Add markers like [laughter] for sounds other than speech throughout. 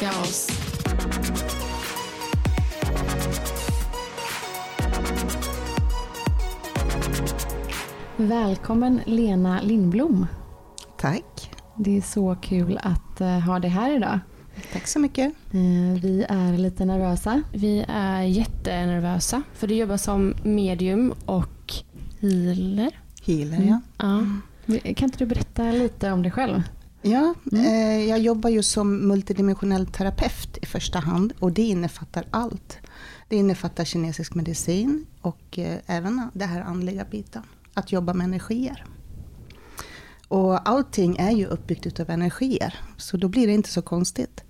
Älska oss. Välkommen Lena Lindblom. Tack. Det är så kul att eh, ha dig här idag. Tack så mycket. Eh, Vi är lite nervösa. Vi är jättenervösa för du jobbar som medium och healer. Healer, ja. Ja. Kan inte du berätta lite om dig själv? Ja eh, jag jobbar ju som multidimensionell terapeut i första hand och det innefattar allt. Det innefattar kinesisk medicin och eh, även det här andliga biten. Att jobba med energier. Och allting är ju uppbyggt utav energier. Så då blir det inte så konstigt.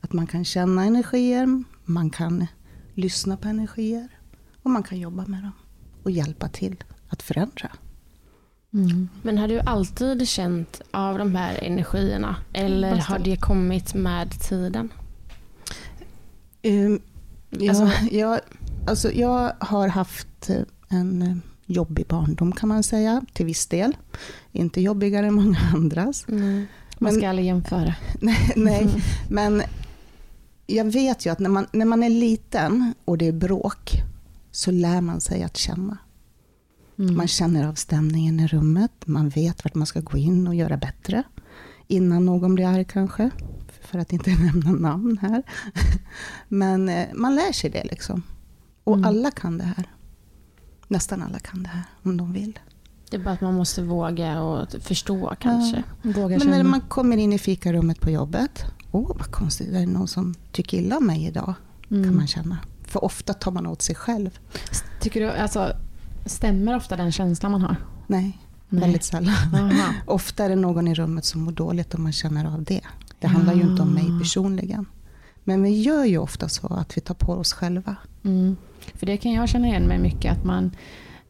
Att man kan känna energier, man kan lyssna på energier och man kan jobba med dem. Och hjälpa till att förändra. Men har du alltid känt av de här energierna eller Fast- har det kommit med tiden? Um, ja, Alltså- jag, alltså jag har haft eh, en eh, jobbig barndom kan man säga, till viss del. Inte jobbigare än många [laughs] andras. Mm. Man Men- ska aldrig jämföra. [laughs] Nej, nej, men jag vet ju att när man, när man är liten och det är bråk, så lär man sig att känna. Mm. Man känner av stämningen i rummet, man vet vart man ska gå in och göra bättre. Innan någon blir arg kanske, för att inte [laughs] nämna namn här. Men eh, man lär sig det liksom. Och Mm. alla kan det här. Nästan alla kan det här, om de vill. Det är bara att man måste våga och förstå kanske. Våga Men när man kommer in i fikarummet på jobbet, åh vad konstigt, är det någon som tycker illa om mig idag? Mm. Kan man känna. För ofta tar man åt sig själv. Tycker du, alltså, stämmer ofta den känslan man har? Nej, Nej. väldigt sällan. [laughs] Ofta är det någon i rummet som mår dåligt och man känner av det. Det handlar ju inte om mig Ja. personligen. Men vi gör ju ofta så att vi tar på oss själva. Mm. För det kan jag känna igen mig mycket att man,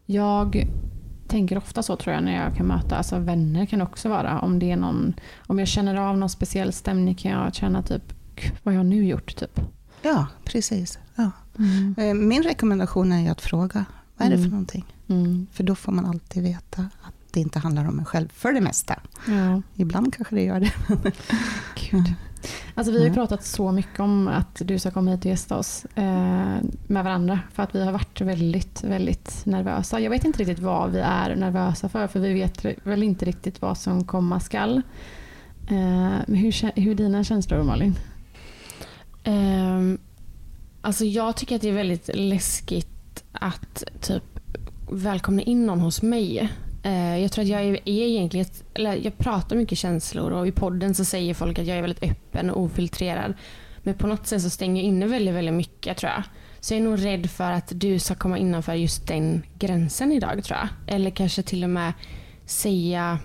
jag tänker ofta så tror jag när jag kan möta, alltså vänner kan också vara. Om det är någon, om jag känner av någon speciell stämning kan jag känna typ, "Gud, vad har jag nu gjort typ? Ja, precis. Ja. Mm. Eh, Min rekommendation är att fråga, vad är det Mm. för någonting? Mm. För då får man alltid veta att det inte handlar om en själv, för det mesta. Ja, Ibland kanske det gör det. [laughs] gud. Alltså vi har ju Mm. pratat så mycket om att du ska komma hit och gästa oss eh, med varandra. För att vi har varit väldigt, väldigt nervösa. Jag vet inte riktigt vad vi är nervösa för. För vi vet väl inte riktigt vad som komma skall. Eh, men hur, hur är dina känslor Malin? Ehm, alltså jag tycker att det är väldigt läskigt att typ välkomna in någon hos mig. Eh, jag tror att jag är, egentligen, eller jag pratar mycket känslor och i podden så säger folk att jag är väldigt öppen och ofiltrerad. Men på något sätt så stänger jag inne väldigt, väldigt mycket tror jag. Så jag är nog rädd för att du ska komma innanför just den gränsen idag tror jag. Eller kanske till och med säga,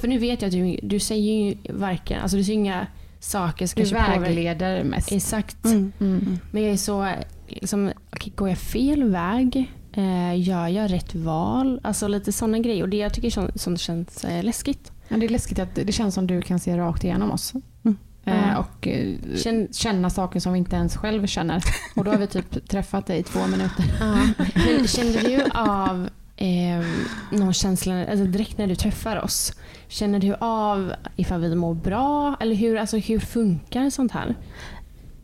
för nu vet jag att du, du säger ju varken, alltså du säger inga saker som Du kanske påverkar- vägleder mest. Exakt. Mm. Mm. Men jag är så, liksom, okej, går jag fel väg? Eh, gör jag rätt val? Alltså lite sådana grejer. Och det jag tycker sånt, sånt känns eh, läskigt. Ja, det är läskigt att det känns som du kan se rakt igenom oss. Mm. Eh, Ja. och eh, Känn- känna saker som vi inte ens själv känner. [laughs] Och då har vi typ träffat dig i två minuter. Men kände du av eh, någon känsla alltså direkt när du träffar oss? Känner du av ifall vi mår bra? Eller hur, alltså, hur funkar sånt här?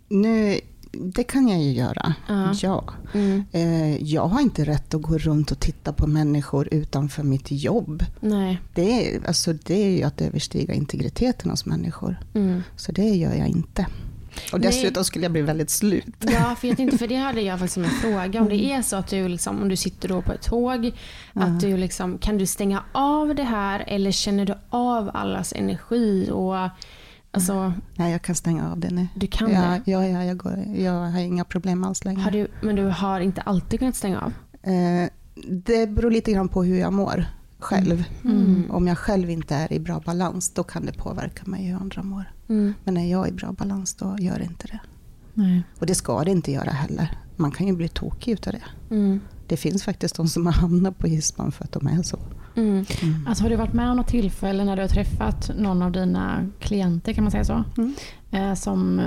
Nu, det kan jag ju göra, Ja. ja. Mm. Eh, Jag har inte rätt att gå runt och titta på människor utanför mitt jobb. Nej. Det är, alltså, det är ju att överstiga integriteten hos människor. Mm. Så det gör jag inte. Och Nej. dessutom skulle jag bli väldigt slut. Ja, för jag tänkte, för det hade jag faktiskt som en [laughs] fråga. Om det är så att du, liksom, om du sitter då på ett tåg, att du liksom, kan du stänga av det här eller känner du av allas energi? Och, alltså, Nej, jag kan stänga av det nu. du kan ja, det. ja, ja, jag, går, jag har inga problem alls längre. Har du, men du har inte alltid kunnat stänga av? Eh, det beror lite grann på hur jag mår själv. Mm. Om jag själv inte är i bra balans, då kan det påverka mig hur andra mår. Mm. Men när jag är i bra balans, då gör det inte det. Nej. Och det ska det inte göra heller. Man kan ju bli tokig utav det. Mm. Det finns faktiskt de som har hamnat på hispan för att de är så. Mm. Alltså, har du varit med om något tillfälle när du har träffat någon av dina klienter, kan man säga så? Mm. Eh, som eh,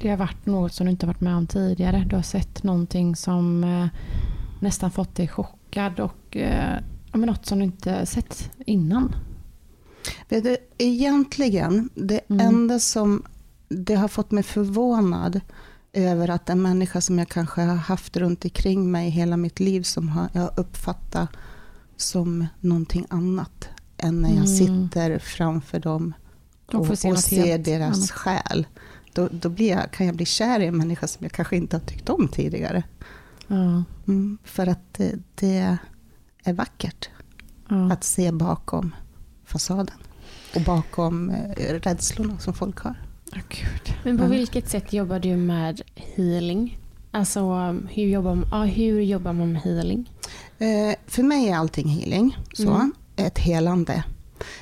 det har varit något som du inte har varit med om tidigare. Du har sett någonting som eh, nästan fått dig chockad och eh, något som du inte sett innan. Vet du, egentligen, det Mm. enda som det har fått mig förvånad över att en människa som jag kanske har haft runt omkring mig hela mitt liv som har, jag har uppfattat som någonting annat än när jag Mm. sitter framför dem De och, får se och ser deras annat. själ. Då, då blir jag, kan jag bli kär i en människa som jag kanske inte har tyckt om tidigare. Ja, Mm, för att det, det är vackert att se bakom fasaden. Och bakom eh, rädslorna som folk har. Gud. Men på Mm. vilket sätt jobbar du med healing? Alltså hur jobbar, ja, hur jobbar man med healing? Eh, för mig är allting healing, så, Mm. ett helande.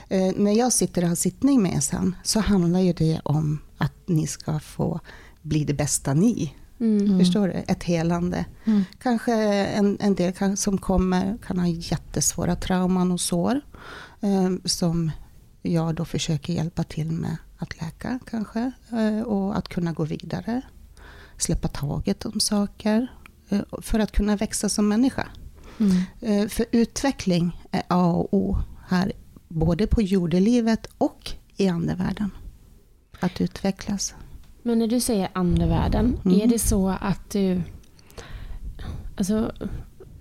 Eh, när jag sitter och har sittning med er sen så handlar ju det om att ni ska få bli det bästa ni. Mm. Förstår du? Ett helande. Mm. Kanske en, en del kan, som kommer kan ha jättesvåra trauman och sår. Eh, som jag då försöker hjälpa till med att läka kanske. Eh, och att kunna gå vidare. Släppa taget om saker. Eh, för att kunna växa som människa. Mm. Eh, För utveckling är A och O här, både på jordelivet och i andevärlden. Att utvecklas. Men när du säger andevärlden, Mm. är det så att du... Alltså,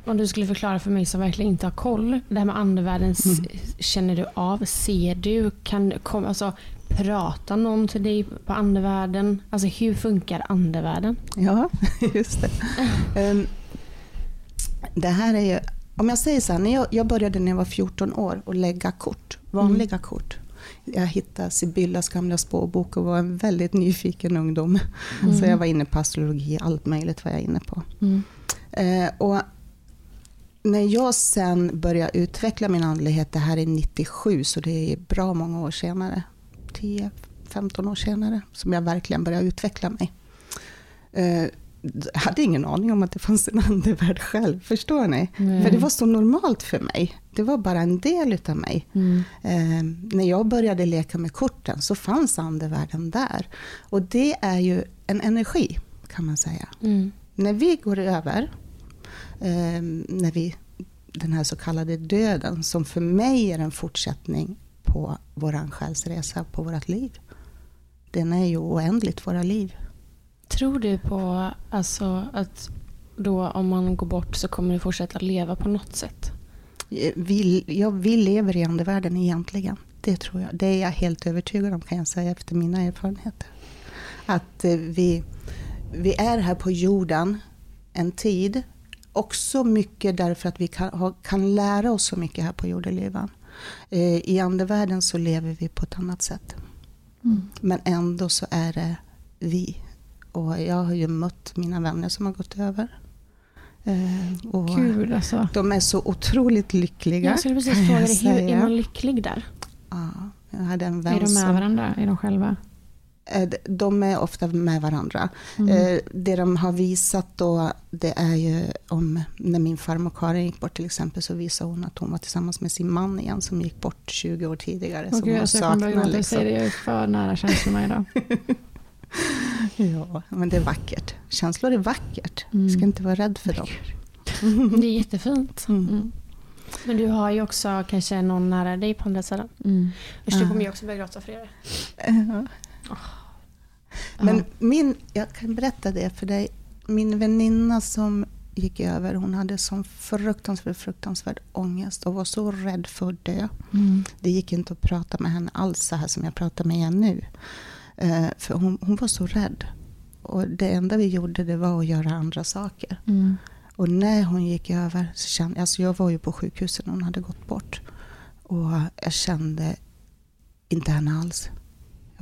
om du skulle förklara för mig som verkligen inte har koll. Det här med andevärlden, Mm. känner du av? Ser du? Kan kom, alltså, prata någon till dig på andevärlden? Alltså hur funkar andevärlden? Ja, [laughs] just det. Ehm, Det här är ju, om jag säger så här, när jag, jag började när jag var 14 år och lägga kort, vanliga kort. Jag hittade Sibyllas gamla spårbok och var en väldigt nyfiken ungdom. Så jag var inne på astrologi, allt möjligt var jag inne på. Mm. Eh, och när jag sen började utveckla min andlighet, det här är 97, så det är bra många år senare, 10-15 år senare, som jag verkligen började utveckla mig. Eh, jag hade ingen aning om att det fanns en andevärld själv, förstår ni? Nej. För det var så normalt för mig. Det var bara en del utav mig. Mm. Eh, när jag började leka med korten så fanns andevärlden där. Och det är ju en energi, kan man säga. Mm. När vi går över, eh, när vi, den här så kallade döden, som för mig är en fortsättning på vår själsresa, på vårt liv. Den är ju oändligt, våra liv. Tror du på alltså, att då om man går bort så kommer du fortsätta leva på något sätt? Eh, Vi, ja, vi lever i andevärlden egentligen. Det tror jag. Det är jag helt övertygad om kan jag säga efter mina erfarenheter. Att eh, vi, vi är här på jorden en tid. Också mycket därför att vi kan, kan lära oss så mycket här på jordelivan. Eh, I andevärlden så lever vi på ett annat sätt. Mm. Men ändå så är det vi. Och jag har ju mött mina vänner som har gått över. Eh, och Gud alltså. de är så otroligt lyckliga. Jag skulle precis fråga dig, hur är man lycklig där? Ja, jag hade en vän Är de med som... varandra? Är de själva? Eh, De är ofta med varandra. Mm. Eh, Det de har visat då, det är ju om när min farmor Karin gick bort till exempel så visade hon att hon var tillsammans med sin man igen som gick bort 20 år tidigare. Åh som Gud, hon alltså, jag kommer saknar. Jag liksom. säger det, jag är för nära känslorna idag. [laughs] Ja, men det är vackert. Känslor är vackert. Mm. Vi ska inte vara rädd för dem. Det är jättefint. Mm. Men du har ju också kanske någon nära dig på andra sidan. Mm. Usch, du kommer ju också börja gråta för det. Ja. Men min, jag kan berätta det för dig. Min väninna som gick över, hon hade sån fruktansvärd, fruktansvärd ångest och var så rädd för att dö. Mm. Det gick inte att prata med henne alls så här som jag pratar med henne nu. Eh, för hon, hon var så rädd. Och det enda vi gjorde det var att göra andra saker. Mm. Och när hon gick över så kände alltså jag var ju på sjukhuset när hon hade gått bort. Och jag kände inte henne alls.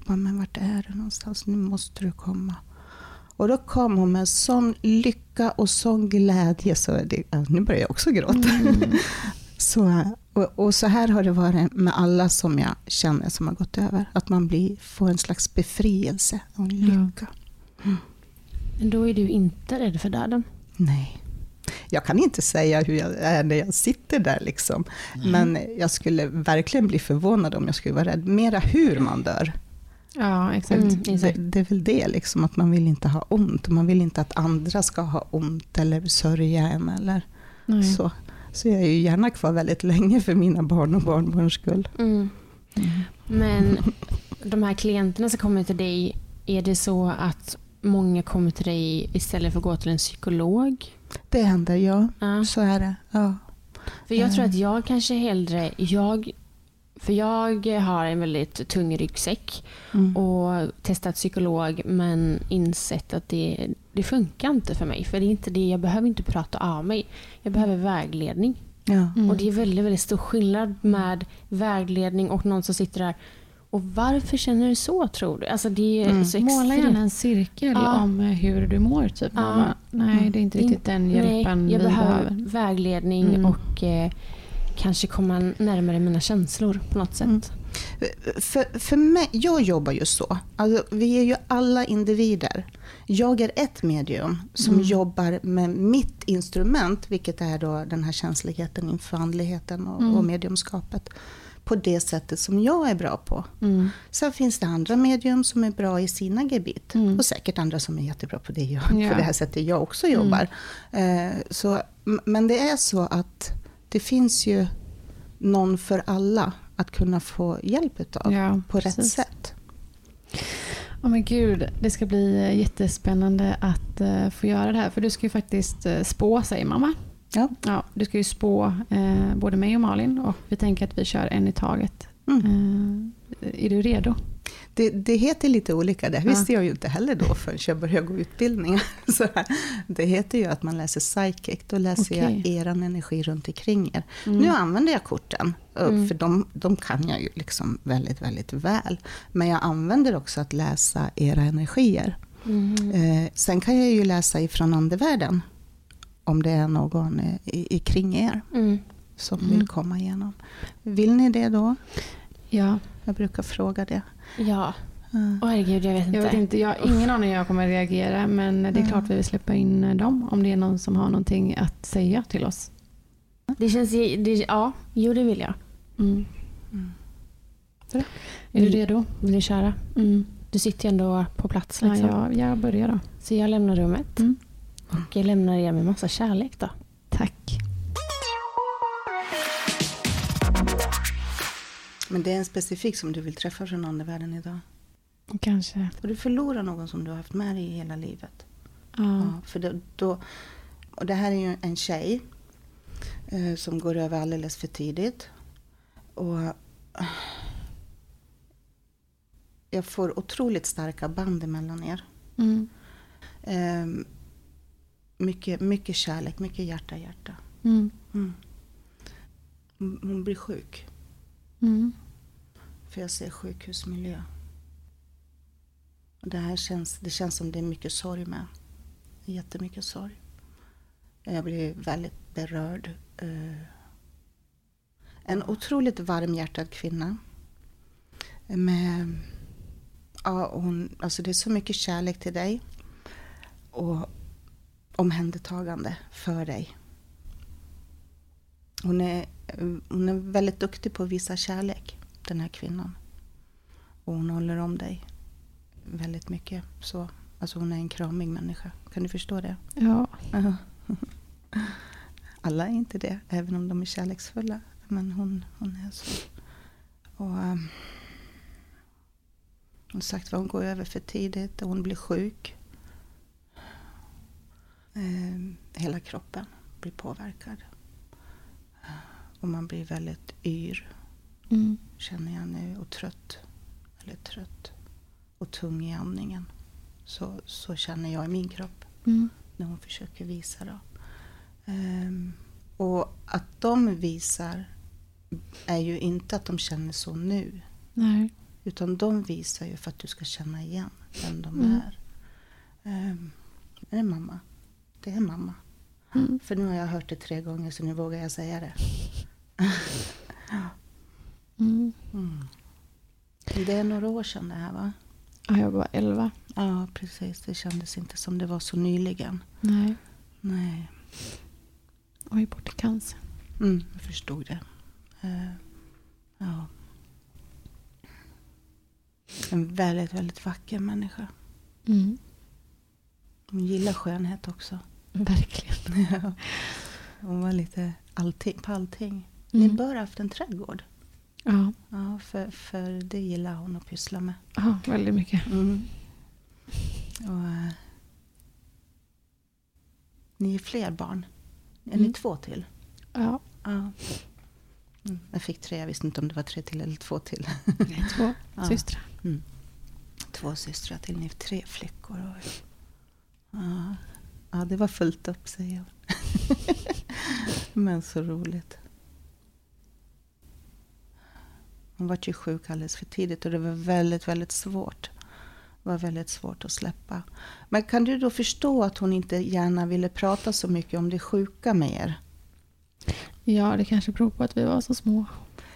Bara, men vart är du någonstans? Nu måste du komma. Och då kom hon med sån lycka och sån glädje. Så det, nu börjar jag också gråta. [laughs] så, och, och så här har det varit med alla som jag känner som har gått över. Att man blir, får en slags befrielse och lycka. Men då är du inte rädd för döden. Nej. Jag kan inte säga hur jag är när jag sitter där. Liksom. Men jag skulle verkligen bli förvånad om jag skulle vara rädd. Mera hur man dör. Ja, exakt. Mm, Det, exakt. det är väl det, liksom, att man vill inte ha ont. Man vill inte att andra ska ha ont eller sörja en. Eller Nej. så. så jag är ju gärna kvar väldigt länge för mina barn och barnbarns skull. Mm. Men de här klienterna som kommer till dig, är det så att många kommer till dig istället för att gå till en psykolog? Det händer, ja. Ja. Så är det. Ja. För jag tror att jag kanske hellre, jag, för jag har en väldigt tung ryggsäck Mm. och testat psykolog men insett att det, det funkar inte för mig. För det är inte det, jag behöver inte prata av mig. Jag behöver vägledning. Ja. Mm. Och det är väldigt, väldigt stor skillnad med vägledning och någon som sitter där. Och varför känner du så tror du? Alltså det är Mm. så Måla extremt. gärna en cirkel Ja. om hur du mår. Typ. Ja. Nej, det är inte riktigt den hjälpen Nej, jag vi behöver, behöver. vägledning Mm. och eh, kanske komma närmare mina känslor på något sätt. Mm. För, för mig, jag jobbar ju så. Alltså, vi är ju alla individer. Jag är ett medium som Mm. jobbar med mitt instrument, vilket är då den här känsligheten inför andligheten och, Mm. och mediumskapet, på det sättet som jag är bra på. Mm. Sen finns det andra medium som är bra i sina gebit. Mm. Och säkert andra som är jättebra på det, jag, Ja. Mm. på det här sättet jag också jobbar. Eh, så, men det är så att det finns ju någon för alla att kunna få hjälp utav Ja, på rätt precis. sätt. Åh men gud, det ska bli eh, jättespännande att eh, få göra det här. För du ska ju faktiskt uh, spå, säger mamma. Ja. Ja, du ska ju spå eh, både mig och Malin och vi tänker att vi kör en i taget. Mm. Eh, är du redo? Det, det heter lite olika, det visste jag ju inte heller då förrän jag började gå utbildningar. [laughs] Så det heter ju att man läser psychic, då läser jag Okej. eran energi runt omkring er. Mm. Nu använder jag korten, eh, Mm. för de, de kan jag ju liksom väldigt, väldigt väl. Men jag använder också att läsa era energier. Mm. Eh, sen kan jag ju läsa ifrån andevärlden, om det är någon eh, i, i kring er Mm. som Mm. vill komma igenom. Vill ni det då? Ja, Jag brukar fråga det. Ja, Åh, herregud jag vet inte. jag vet inte. Jag har ingen aning hur jag kommer reagera men det är Ja. klart vi vill släppa in eh, dem om det är någon som har någonting att säga till oss. Det känns, det, ja, jo det vill jag. Mm. Mm. Är du Mm. redo? Vill du köra? Mm. Du sitter ju ändå på plats Ja, liksom. jag, jag börjar då. Så jag lämnar rummet. Mm. Och jag lämnar er med massa kärlek då. Men det är en specifik som du vill träffa från andevärlden idag. Kanske. Och du förlorar någon som du har haft med dig i hela livet. Ja. Ja, för då, då, och det här är ju en tjej eh, som går över alldeles för tidigt. Och eh, jag får otroligt starka band emellan er. Mm. Eh, mycket, mycket kärlek, mycket hjärta, hjärta. Mm. Mm. Hon hon blir sjuk, Mm. för jag ser sjukhusmiljö. Och det här känns, det känns som det är mycket sorg med. Jättemycket sorg. Jag blir väldigt berörd. Eh, en otroligt varmhjärtad kvinna. Med, ja, hon, alltså det är så mycket kärlek till dig. Och omhändertagande för dig. Hon är, hon är väldigt duktig på att visa kärlek, den här kvinnan. Och hon håller om dig väldigt mycket. Så, alltså hon är en kramig människa. Kan du förstå det? Ja. [laughs] Alla är inte det, även om de är kärleksfulla. Men hon, hon är så. Och, um, som sagt hon går över för tidigt och hon blir sjuk. Um, hela kroppen blir påverkad. Och man blir väldigt yr, Mm. känner jag nu, och trött. Väldigt trött. Och tung i andningen. Så, så känner jag i min kropp Mm. när hon försöker visa. Då. Ehm, och att de visar är ju inte att de känner så nu. Nej. Utan de visar ju för att du ska känna igen vem de Mm. är. Um, är det mamma? Det är mamma. Mm. För nu har jag hört det tre gånger så nu vågar jag säga det. Mm. Mm. Det är några år sedan det här va? Ja, jag var 11. Ja precis, det kändes inte som det var så nyligen. Nej. Nej. Och gick bort i cancer. Mm, jag förstod det. Eh, ja. En väldigt, väldigt vacker människa. Mm. Hon gillar skönhet också. Verkligen. [laughs] Ja. Hon var lite allting, på allting. Ni Mm. bör ha haft en trädgård. Ja. Ja, för, för det gillar hon att pyssla med. ja, väldigt mycket. Mm. Och, eh, ni är fler barn. Är ni Mm. två till? Ja, Ja. Mm. Jag fick tre, jag visste inte om det var tre till eller två till. två [laughs] Ja. systrar. Mm. Två systrar till, ni är tre flickor. Och, ja. ja, det var fullt upp säger hon. [laughs] Men så roligt. Hon var ju sjuk alldeles för tidigt och det var väldigt, väldigt svårt. Det var väldigt svårt att släppa. Men kan du då förstå att hon inte gärna ville prata så mycket om det sjuka med er? Ja, det kanske beror på att vi var så små.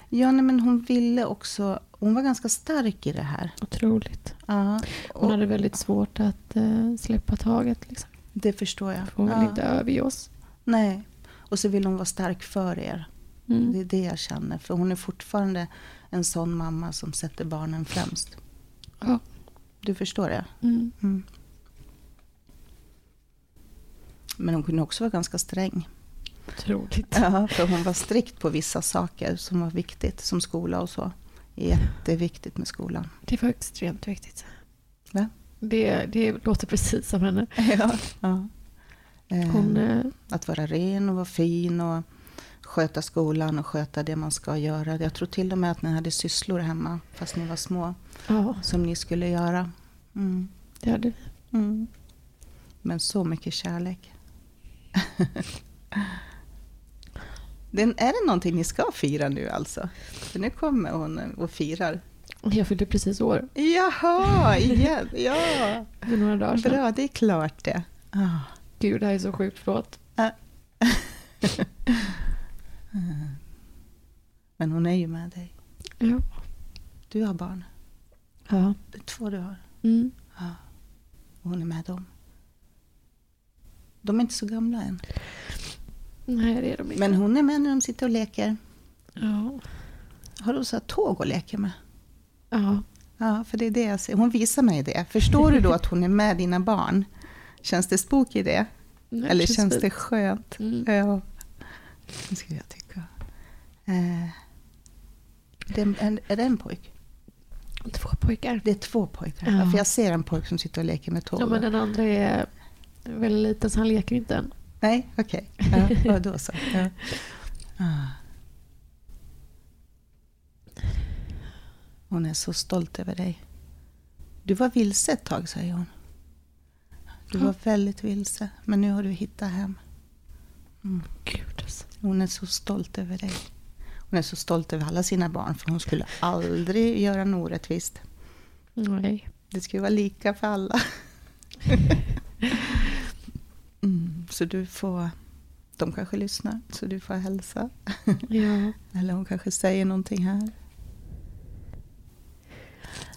Ja, nej, men hon ville också... Hon var ganska stark i det här. Otroligt. Ja, Hon hade väldigt svårt att eh, släppa taget. Liksom. det förstår jag. Hon ville Ja. inte överge oss. Nej, och så vill hon vara stark för er. Det Mm. är det jag känner. För hon är fortfarande en sån mamma som sätter barnen främst. Ja. Du förstår det? Mm. Mm. Men hon kunde också vara ganska sträng. Otroligt. Ja, för hon var strikt på vissa saker som var viktigt, som skola och så. Jätteviktigt med skolan. Det var extremt viktigt. Va? Det, det låter precis som henne. [laughs] Ja. ja. Eh, Hon, eh, Att vara ren och vara fin och sköta skolan och sköta det man ska göra. Jag tror till och med att ni hade sysslor hemma, fast ni var små, ja, som ni skulle göra. Mm. det hade vi. Mm. Men så mycket kärlek. [laughs] Den, är det någonting ni ska fira nu alltså? För nu kommer hon och firar. Jag fyllde precis år Jaha, igen. [laughs] Ja, för några dagar sedan. bra, det är klart det. Ah. Gud, det här är så sjukt. Förlåt. [laughs] Men hon är ju med dig. Ja. Du har barn. ja. Två du har. Mm. Och hon är med dem. De är inte så gamla än. Nej, det är de inte. Men hon är med när de sitter och leker. Ja. Har du så tåg att leka med? Ja. Ja, för det är det jag ser. Hon visar mig det. Förstår du då att hon är med dina barn? Känns det spooky i det? Nej, Eller känns det skönt? Mm. Ja. Det skulle jag tycka. Eh, det är, en, är det en pojk? Två pojkar. Det är två pojkar. Ja. Ja. för jag ser en pojk som sitter och leker med tåg. Ja, men den andra är väldigt liten så han leker inte än. Nej, okej. Ja, ja, då så. Ja. Ah. Hon är så stolt över dig. Du var vilse ett tag, säger hon. Du var väldigt vilse, men nu har du hittat hem. Mm. Gud alltså. Hon är så stolt över dig. Hon är så stolt över alla sina barn, för hon skulle aldrig göra något orättvist. Nej. Det ju vara lika för alla. [laughs] Mm, så du får... De kanske lyssnar, så du får hälsa. Ja. [laughs] Eller hon kanske säger någonting här.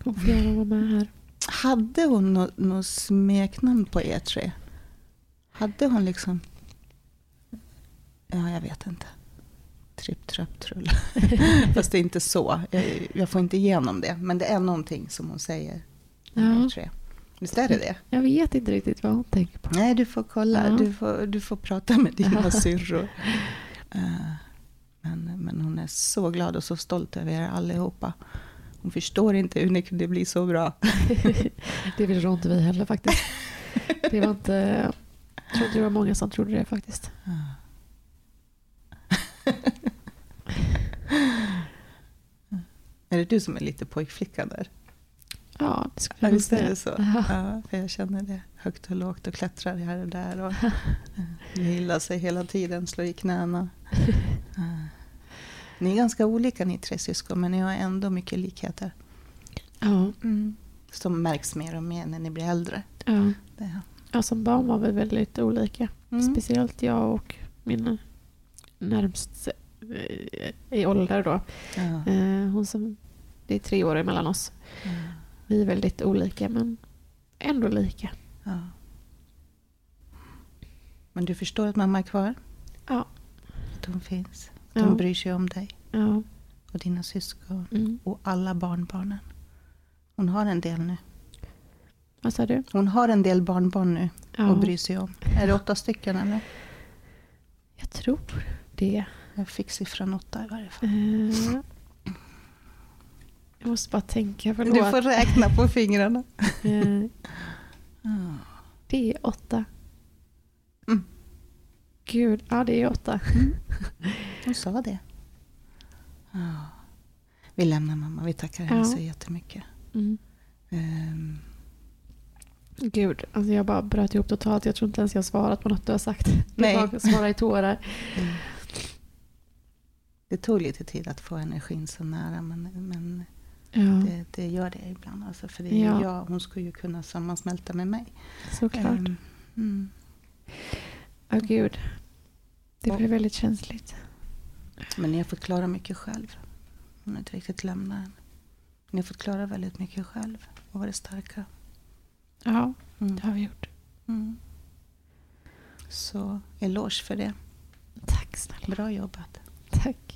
Hon får gärna vara med här. Hade hon något nå smeknamn på er tre? Hade hon liksom... Ja, jag vet inte. Tripp, trapp, trull. [laughs] Fast det är inte så. Jag, jag får inte igenom det. Men det är någonting som hon säger. Ja. tre. Visst är det det? Jag vet inte riktigt vad hon tänker på. Nej, du får kolla. Ja. Du, får, du får prata med dina Ja. syrror. Eh, Men, men hon är så glad och så stolt över er allihopa. Hon förstår inte hur ni kunde bli så bra. [laughs] Det förstår inte vi heller faktiskt. Det var inte... Jag tror inte det var många som trodde det faktiskt. [laughs] Är det du som är lite pojkflicka där? Ja, det skulle Ja, jag visst är säga. det så? Ja. Ja, för jag känner det. Högt och lågt och klättrar här och där. Och [laughs] eh, gillar sig hela tiden, slår i knäna. [laughs] Ni är ganska olika ni tre syskon, men ni har ändå mycket likheter. Ja, Som märks mer och mer när ni blir äldre. ja. Det. ja, som barn var vi väldigt olika. Mm. Speciellt jag och min närmst i ålder då. Ja. Eh, Hon som, det är tre år emellan oss. Ja. Vi är väldigt olika men ändå lika. Ja. Men du förstår att mamma är kvar? Ja. Att hon finns? Att hon bryr sig om dig Ja. och dina syskon Mm. och alla barnbarnen? Hon har en del nu. Vad sa du? Hon har en del barnbarn nu Ja. att bry sig om. Är det åtta stycken eller? Jag tror det. Jag fick siffran åtta i varje fall. Eh, Jag måste bara tänka. Förlåt. Du får räkna på fingrarna. [laughs] Eh. Det är åtta. Mm. Gud, ja det är åtta. [laughs] Hon sa det. Vi lämnar mamma. Vi tackar henne Ja. så jättemycket. Mm. Ehm, Gud, alltså jag bara bröt ihop totalt. Jag tror inte ens jag svarat på något du har sagt. Nej. Jag bara svarar i tårar. Det tog lite tid att få energin så nära men, men Ja, det, det gör det ibland. Alltså, för det Ja. jag, hon skulle ju kunna sammansmälta med mig. såklart. Ehm, mm. Ja, gud. Det Och- väldigt känsligt. Men ni har fått klara mycket själv. Hon har inte riktigt lämnat än. Ni har fått klara väldigt mycket själv och varit starka. Ja, Mm. det har vi gjort. Mm. Så eloge för det. Tack snälla. Bra jobbat. Tack.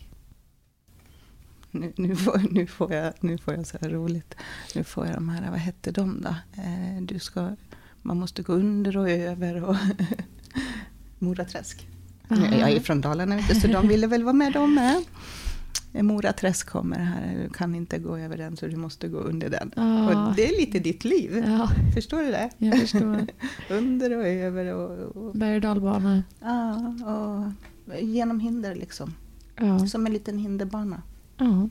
Nu, nu, får, nu, får jag, nu får jag så här roligt. Nu får jag de här, vad hette de då? Eh, du ska, man måste gå under och över och [laughs] Moraträsk. Jag är från Dalarna så de ville väl vara med de med. Eh, Moraträsk kommer här, du kan inte gå över den så du måste gå under den. Ja. Och det är lite ditt liv. Ja, Förstår du det? jag förstår. [laughs] Under och över och, och, Berg och dalbana. ja, och genom hinder liksom. Ja. Som en liten hinderbana. Ja,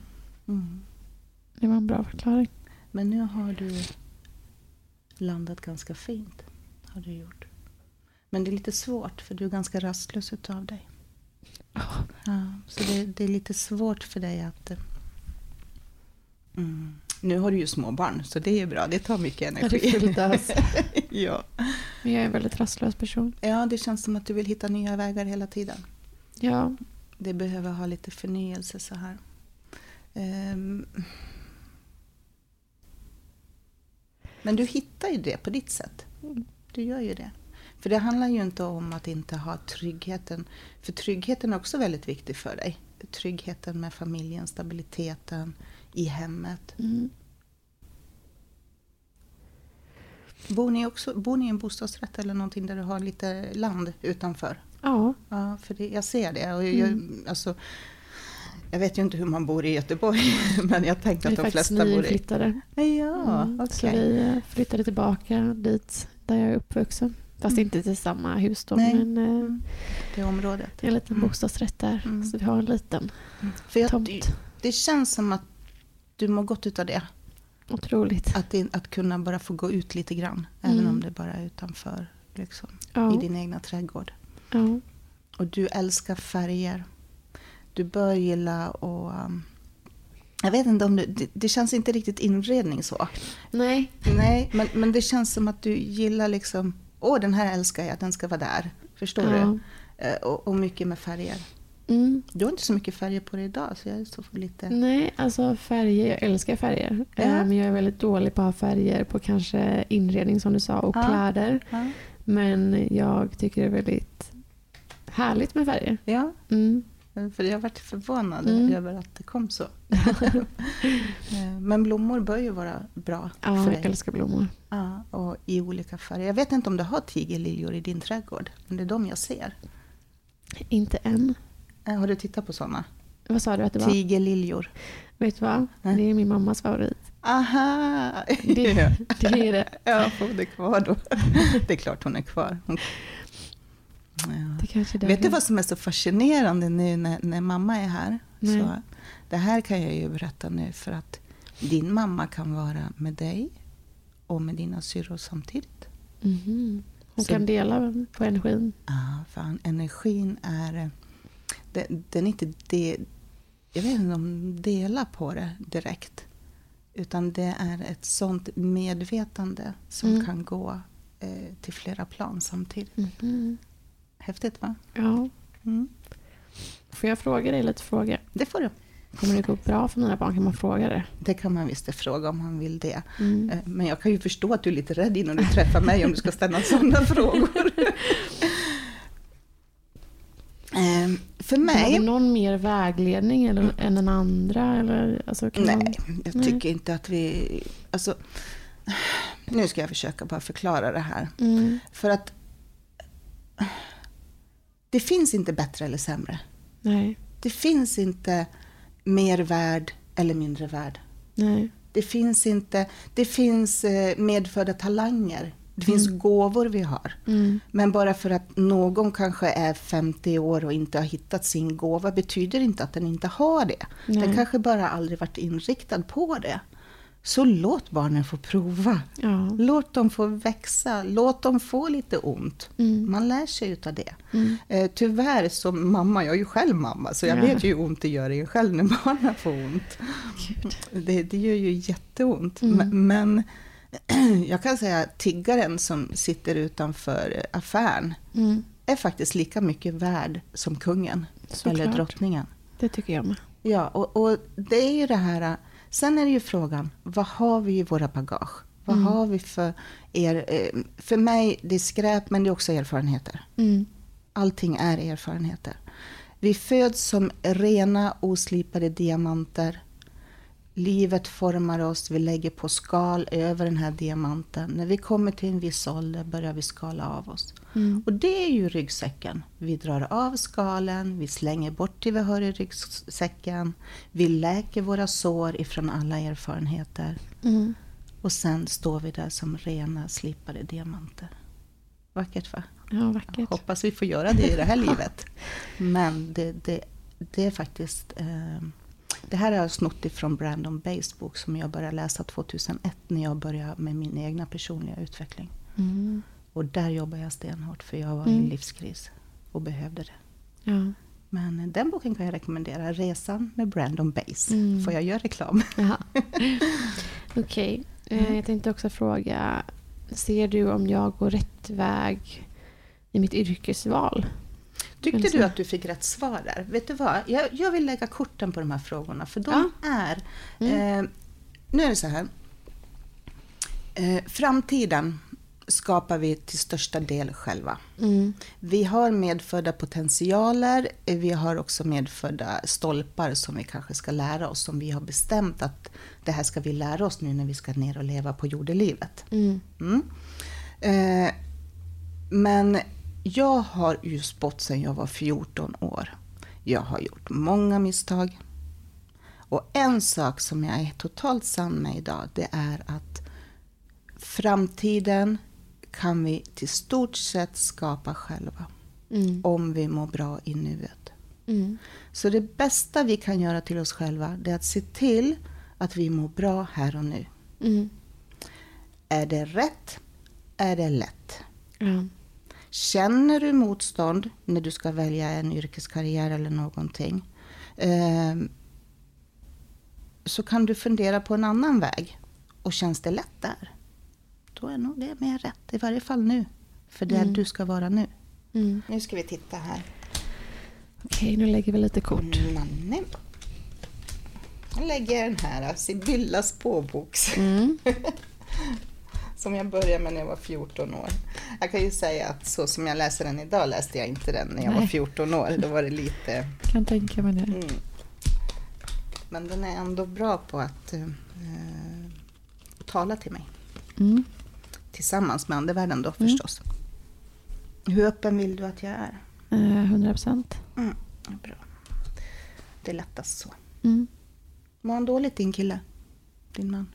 Mm. det var en bra förklaring. Men nu har du landat ganska fint. Har du gjort. Men det är lite svårt för du är ganska rastlös utav dig. Ja. Ja, så det, det är lite svårt för dig att... eh, Mm. Nu har du ju små barn så det är bra. Det tar mycket energi. [laughs] ja. Men jag är en väldigt rastlös person. ja, det känns som att du vill hitta nya vägar hela tiden. Ja, Det behöver ha lite förnyelse så här. Ehm. Men du hittar ju det på ditt sätt. Du gör ju det. För det handlar ju inte om att inte ha tryggheten. För tryggheten är också väldigt viktig för dig. Tryggheten med familjen, stabiliteten i hemmet. mm. Bor ni, också, bor ni i en bostadsrätt eller någonting där du har lite land utanför? ja. Ja, för det, jag ser det. Och jag, Mm. alltså, jag vet ju inte hur man bor i Göteborg, [laughs] men jag tänkte vi att är de flesta bor i... nyinflyttade. Ja, Mm, Så okej. vi eh, flyttade tillbaka dit där jag är uppvuxen. Fast Mm. inte till samma hus då, Nej. men eh, Mm. Det området. det är en liten Mm. bostadsrätt där. Mm. Så vi har en liten För jag, tomt. det känns som att du mår gott utav det. Otroligt. Att, det, att kunna bara få gå ut lite grann. Även Mm. om det bara är utanför. Liksom, I Ja, din egna trädgård. ja. Och du älskar färger. Du bör gilla och... um, jag vet inte om du... Det, det känns inte riktigt inredning så. Nej, Nej, men, men det känns som att du gillar liksom... Åh, den här älskar jag, den ska vara där. Förstår ja. du? Eh, Och, och mycket med färger. Mm. Du har inte så mycket färger på dig idag, så jag är så lite... Nej, alltså färger. Jag älskar färger. Ja. Men jag är väldigt dålig på att ha färger på kanske inredning som du sa och Ja. kläder. Men jag tycker det är väldigt härligt med färger. ja, Mm. För jag varit förvånad Mm. över att det kom så. [laughs] Eh, men blommor bör ju vara bra Ja, för jag dig. älskar blommor. Ja, och i olika färger. Jag vet inte om du har tigerliljor i din trädgård, men det är de jag ser. Inte än. Eh, Har du tittat på sådana? Vad sa du att det var? Tigerliljor. Vet du vad? Det är min mammas favorit. Aha! Det, [laughs] det är det. Ja, hon är kvar då. [laughs] Det är klart hon är kvar. Hon... Ja. Vet du vad som är så fascinerande nu när, när mamma är här? Nej. Så, det här kan jag ju berätta nu för att din mamma kan vara med dig och med dina syrror samtidigt. Mhm. Hon Så- kan dela på energin. Ja, fan, energin är... eh, Den, den är inte det, Jag vet inte om de delar på det direkt. Utan det är ett sånt medvetande som Mm. kan gå eh, till flera plan samtidigt. Mhm. Häftigt va? Ja. Mm. Får jag fråga dig lite frågor? Det får du. Kommer det gå bra för mina barn? Kan man fråga det? Det kan man visst fråga om man vill det. Mm. Eh, Men jag kan ju förstå att du är lite rädd innan du träffar mig om du ska ställa sådana [laughs] frågor. Eh, För Har mig... vi någon mer vägledning eller, än den andra? Eller, alltså, kan Nej, man, jag Nej. tycker inte att vi... Alltså, nu ska jag försöka bara förklara det här. mm, För att det finns inte bättre eller sämre. nej, Det finns inte mer värd eller mindre värd. nej. Det finns inte... Det finns eh, medfödda talanger. Det finns gåvor vi har. Mm, Men bara för att någon kanske är 50 år och inte har hittat sin gåva betyder inte att den inte har det. Den Nej. kanske bara aldrig varit inriktad på det. Så låt barnen få prova. ja. Låt dem få växa. Låt dem få lite ont. Mm. Man lär sig utav det. Mm. Eh, tyvärr som mamma, jag är ju själv mamma, så jag Ja. vet ju hur ont det gör en själv när barnen får ont. Det, det gör ju jätteont. Mm. Men, men [clears throat] jag kan säga att tiggaren som sitter utanför affären Mm, är faktiskt lika mycket värd som kungen Såklart. eller drottningen. det tycker jag med. Ja, och, och det är ju det här. Sen är det ju frågan, vad har vi i våra bagage? Vad Mm. har vi för er? eh, För mig, det är skräp, men det är också erfarenheter. Mm, Allting är erfarenheter. Vi föds som rena, oslipade diamanter. Livet formar oss, vi lägger på skal över den här diamanten. När vi kommer till en viss ålder börjar vi skala av oss. mm, Och det är ju ryggsäcken. Vi drar av skalen, vi slänger bort det vi har i ryggsäcken. Vi läker våra sår ifrån alla erfarenheter. mm. Och sen står vi där som rena, slipade diamanter. Vackert va? Ja, vackert. Hoppas vi får göra det i det här [laughs] livet. Men det, det, det är faktiskt... Eh, det här har jag snott ifrån Brandon Bays bok som jag började läsa 2001 när jag började med min egna personliga utveckling. Mm. Och där jobbar jag stenhårt för jag var i Mm. en livskris och behövde det. Ja. Men den boken kan jag rekommendera. Resan med Brandon Bays. Mm. Får jag göra reklam? [laughs] Okej, eh, jag tänkte också fråga. Ser du om jag går rätt väg i mitt yrkesval? Tyckte du att du fick rätt svar där? Vet du vad? Jag, jag vill lägga korten på de här frågorna för de är... Mm. Eh, nu är det så här. Eh, framtiden skapar vi till största del själva. Mm. Vi har medfödda potentialer, eh, vi har också medfödda stolpar som vi kanske ska lära oss, som vi har bestämt att det här ska vi lära oss nu när vi ska ner och leva på jordelivet. Mm. Mm. Eh, men jag har ju spått sedan jag var 14 år. Jag har gjort många misstag. Och en sak som jag är totalt sann med idag, det är att framtiden kan vi till stort sett skapa själva. Mm. Om vi mår bra i nuet. Mm. Så det bästa vi kan göra till oss själva, det är att se till att vi mår bra här och nu. Mm. Är det rätt? Är det lätt? Känner du motstånd när du ska välja en yrkeskarriär eller någonting eh, så kan du fundera på en annan väg. Och känns det lätt där, då är nog det mer rätt. I varje fall nu. För där Mm. du ska vara nu. Mm. Nu ska vi titta här. Okej, nu lägger vi lite kort. Nanne. Jag lägger den här, Sibyllas påboks. Mm. [laughs] Som jag började med när jag var 14 år. Jag kan ju säga att så som jag läser den idag läste jag inte den när jag var Nej. 14 år. Då var det lite... Kan tänka mig det. Mm. Men den är ändå bra på att eh, tala till mig. Mm. tillsammans med andevärlden då förstås. Hur öppen vill du att jag är? Eh, 100 procent. Mm, bra. Det är lättast så. Mm. Mår han dåligt din kille? Din man?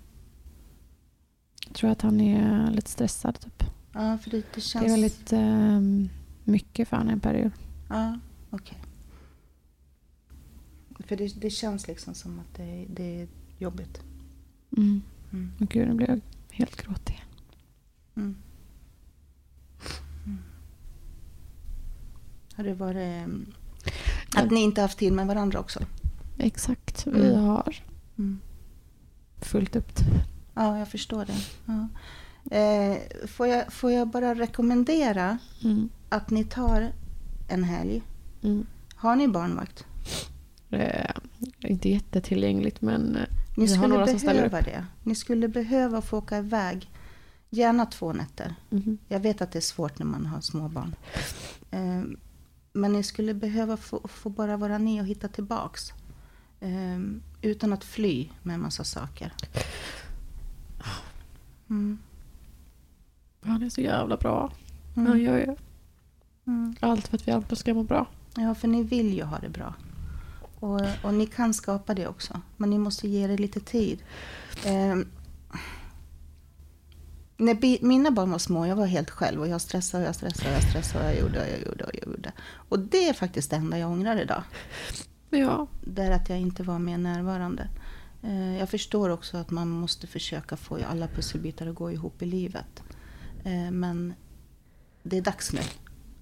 Jag tror att han är lite stressad. Typ. Ja, för det, det känns... Det är väldigt eh, mycket för honom en period. Ja, okej. För det, det känns liksom som att det, det är jobbigt. Mm. Mm. Och gud, nu blev jag helt gråtig. Mm. Mm. Har det varit... mm, Att ni inte haft tid med varandra också? Exakt. Vi Mm. har Mm. fullt upp. Ja, jag förstår det. Ja. Eh, får, jag, får jag bara rekommendera Mm. att ni tar en helg. Mm. Har ni barnvakt? Eh, inte jättetillgängligt men eh, Ni har skulle några som ställer behöva det. Ni skulle behöva få åka iväg. Gärna två nätter. mhm. Jag vet att det är svårt när man har små barn. Eh, men ni skulle behöva få, få bara vara ni och hitta tillbaks. Eh, utan att fly med en massa saker. Mm. han är så jävla bra. Mm. Han gör ju Mm. allt för att vi andra ska må bra. Ja, för ni vill ju ha det bra. Och, och ni kan skapa det också. Men ni måste ge det lite tid. Eh, när mina barn var små, jag var helt själv och jag stressade och jag stressade och jag stressade och jag gjorde och jag gjorde och jag gjorde. Och det är faktiskt det enda jag ångrar idag. Ja, Det är att jag inte var mer närvarande. Eh, jag förstår också att man måste försöka få alla pusselbitar att gå ihop i livet. Eh, men det är dags nu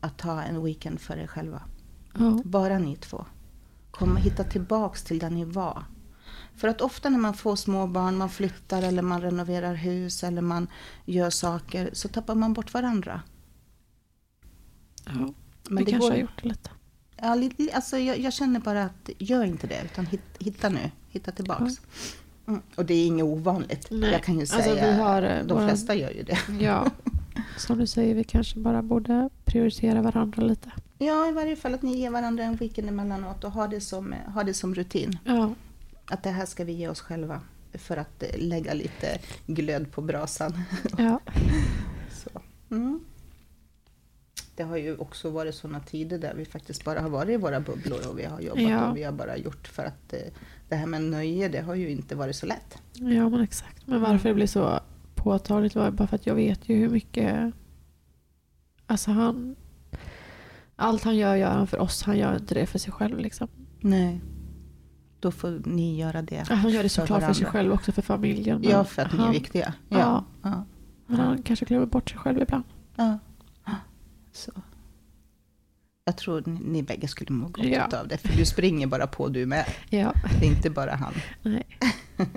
att ta en weekend för er själva. ja. Bara ni två. Komma, hitta tillbaks till där ni var. För att ofta när man får små barn, man flyttar eller man renoverar hus eller man gör saker så tappar man bort varandra. ja. Men vi kanske går, har gjort det lite. Ja, li- alltså jag, jag känner bara att gör inte det utan hit, hitta nu, hitta tillbaks. Mm. Och det är inget ovanligt. Nej, Jag kan ju alltså säga, vi har, eh, de flesta gör ju det. [laughs] Ja, [laughs] som du säger, vi kanske bara borde prioritera varandra lite. Ja, i varje fall att ni ger varandra en weekend emellanåt och ha det som, ha det som rutin. Ja, Att det här ska vi ge oss själva för att eh, lägga lite glöd på brasan. ja. [laughs] Så. Mm. Det har ju också varit sådana tider där vi faktiskt bara har varit i våra bubblor och vi har jobbat Ja. och vi har bara gjort för att eh, det här med nöje, det har ju inte varit så lätt. ja men exakt. Men varför det blir så påtagligt var bara för att jag vet ju hur mycket... Alltså han... Allt han gör gör han för oss. Han gör inte det för sig själv. Liksom. Nej. Då får ni göra det. Ja, Han gör det såklart för sig själv också för familjen. Ja, för att ni är han, viktiga. Ja. Ja. ja. Men han kanske glömmer bort sig själv ibland. ja. Så. Jag tror ni, ni bägge skulle må gott Ja. av det, för du springer bara på du med. Ja, Det är inte bara han. nej. [laughs]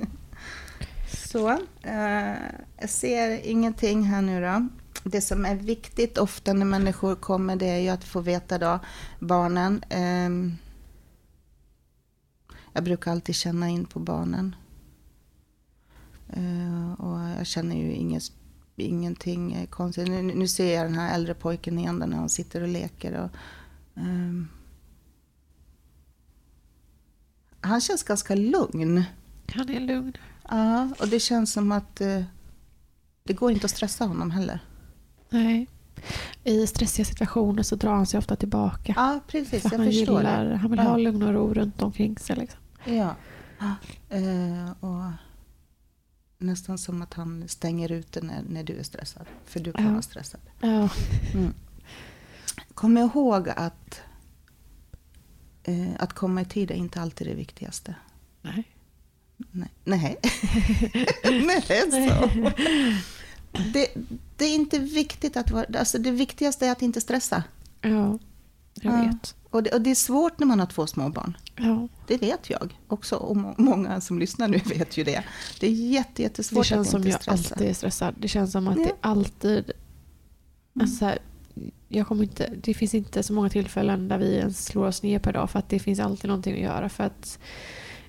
Så, eh, jag ser ingenting här nu då. Det som är viktigt ofta när människor kommer det är ju att få veta då, barnen. ehm, jag brukar alltid känna in på barnen. Eh, och jag känner ju inget, ingenting eh, konstigt. Nu, nu ser jag den här äldre pojken igen där när han sitter och leker. Och, ehm, han känns ganska lugn. Han är lugn. Ja, och det känns som att eh, det går inte att stressa honom heller. Nej. I stressiga situationer så drar han sig ofta tillbaka. Ja, precis. För Jag han, förstår gillar, det. han vill Ja. ha lugn och ro runt omkring sig. Liksom. Ja. Eh, och nästan som att han stänger ute när, när du är stressad. För du kan Ja. vara stressad. Ja. Mm. Kom ihåg att eh, att komma i tid är inte alltid det viktigaste. Nej. Nej. Nej. [laughs] Nej, så. Det, det är inte viktigt att vara... Alltså det viktigaste är att inte stressa. Ja, jag Ja. vet. Och det, och det är svårt när man har två små barn. Ja. Det vet jag också. Och må- många som lyssnar nu [laughs] vet ju det. Det är jätte, jättesvårt Det känns att som inte jag stressa. alltid är stressad. Det känns som att Ja. det alltid... Alltså så här, jag kommer inte, det finns inte så många tillfällen där vi ens slår oss ner per dag för att det finns alltid någonting att göra. För att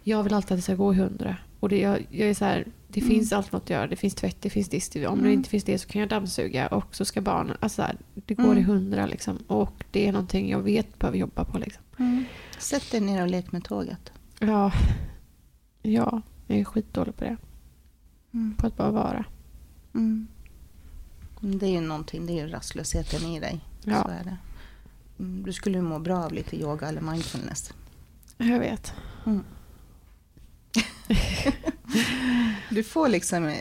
jag vill alltid att det ska gå i hundra. Och det, jag, jag är så här, det Mm. finns alltid något att göra. Det finns tvätt, det finns disk. Om det Mm. inte finns det så kan jag dammsuga och så ska barnen... Alltså här, det går Mm. i hundra liksom. Och det är någonting jag vet behöver jobba på. Liksom. Mm. Sätt dig ner och lek med tåget. Ja, ja, jag är skitdålig på det. Mm. På att bara vara. Mm. Det är ju någonting, det är ju rastlösheten i dig. Ja. Så är det. Du skulle ju må bra av lite yoga eller mindfulness. Jag vet. Mm. [laughs] Du får liksom eh,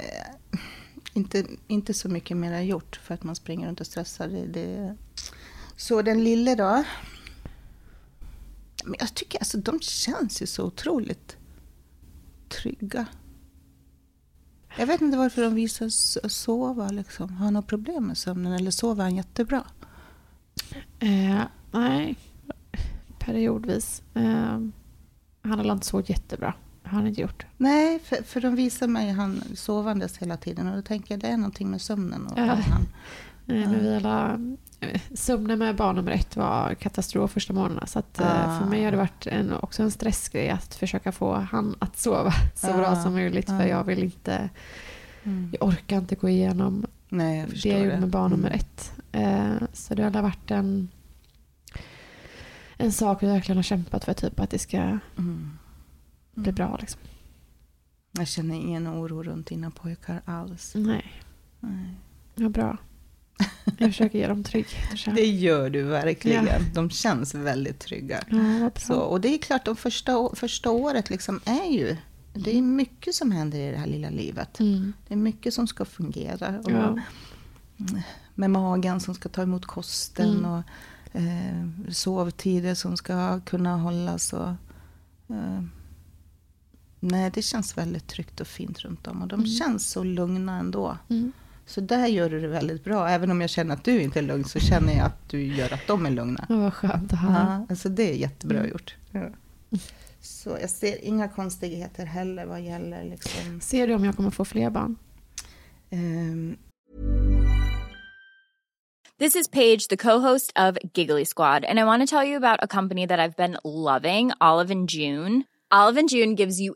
inte, inte så mycket mer gjort för att man springer runt och stressar. Det, det. Så den lille då? Men jag tycker alltså de känns ju så otroligt trygga. Jag vet inte varför de visar sova. Liksom. Har han något problem med sömnen eller sover han jättebra? Eh, nej, periodvis. Eh, han har inte sovit jättebra. Har han inte gjort. Nej, för, för de visar mig han sovandes hela tiden och då tänker jag det är någonting med sömnen. Och Ja. han, [laughs] Nej, men vi alla, sömnen med barn nummer ett var katastrof första månaderna. Så att, eh, Ah. för mig har det varit en, också en stressgrej att försöka få han att sova [laughs] så bra Ah. som möjligt. För Ah. jag vill inte, mm. jag orkar inte gå igenom Nej, jag det jag gjorde med barn nummer Mm. ett. Eh, så det har varit en, en sak vi verkligen har kämpat för, typ att det ska Mm. Bli bra. Liksom. Jag känner ingen oro runt dina pojkar alls. Nej, Nej. ja, bra. Jag försöker ge dem trygghet. Det gör du verkligen. Ja. De känns väldigt trygga. Ja. Så, och det är klart, de första, första året liksom är ju... Det är mycket som händer i det här lilla livet. Mm. Det är mycket som ska fungera. Och Ja. Med magen som ska ta emot kosten Mm. och eh, sovtider som ska kunna hållas. Och, eh, nej, det känns väldigt tryggt och fint runt om. Och de Mm. känns så lugna ändå. Mm. Så där gör du det väldigt bra. Även om jag känner att du inte är lugn så känner jag att du gör att de är lugna. Ja, vad skönt att höra. Ja, alltså det är jättebra Mm. gjort. Ja. Så jag ser inga konstigheter heller vad gäller liksom, Ser du om jag kommer få fler barn? ehm, This is Paige, the co-host of Giggly Squad, and I want to tell you about a company that I've been loving, Olive and June. Olive and June gives you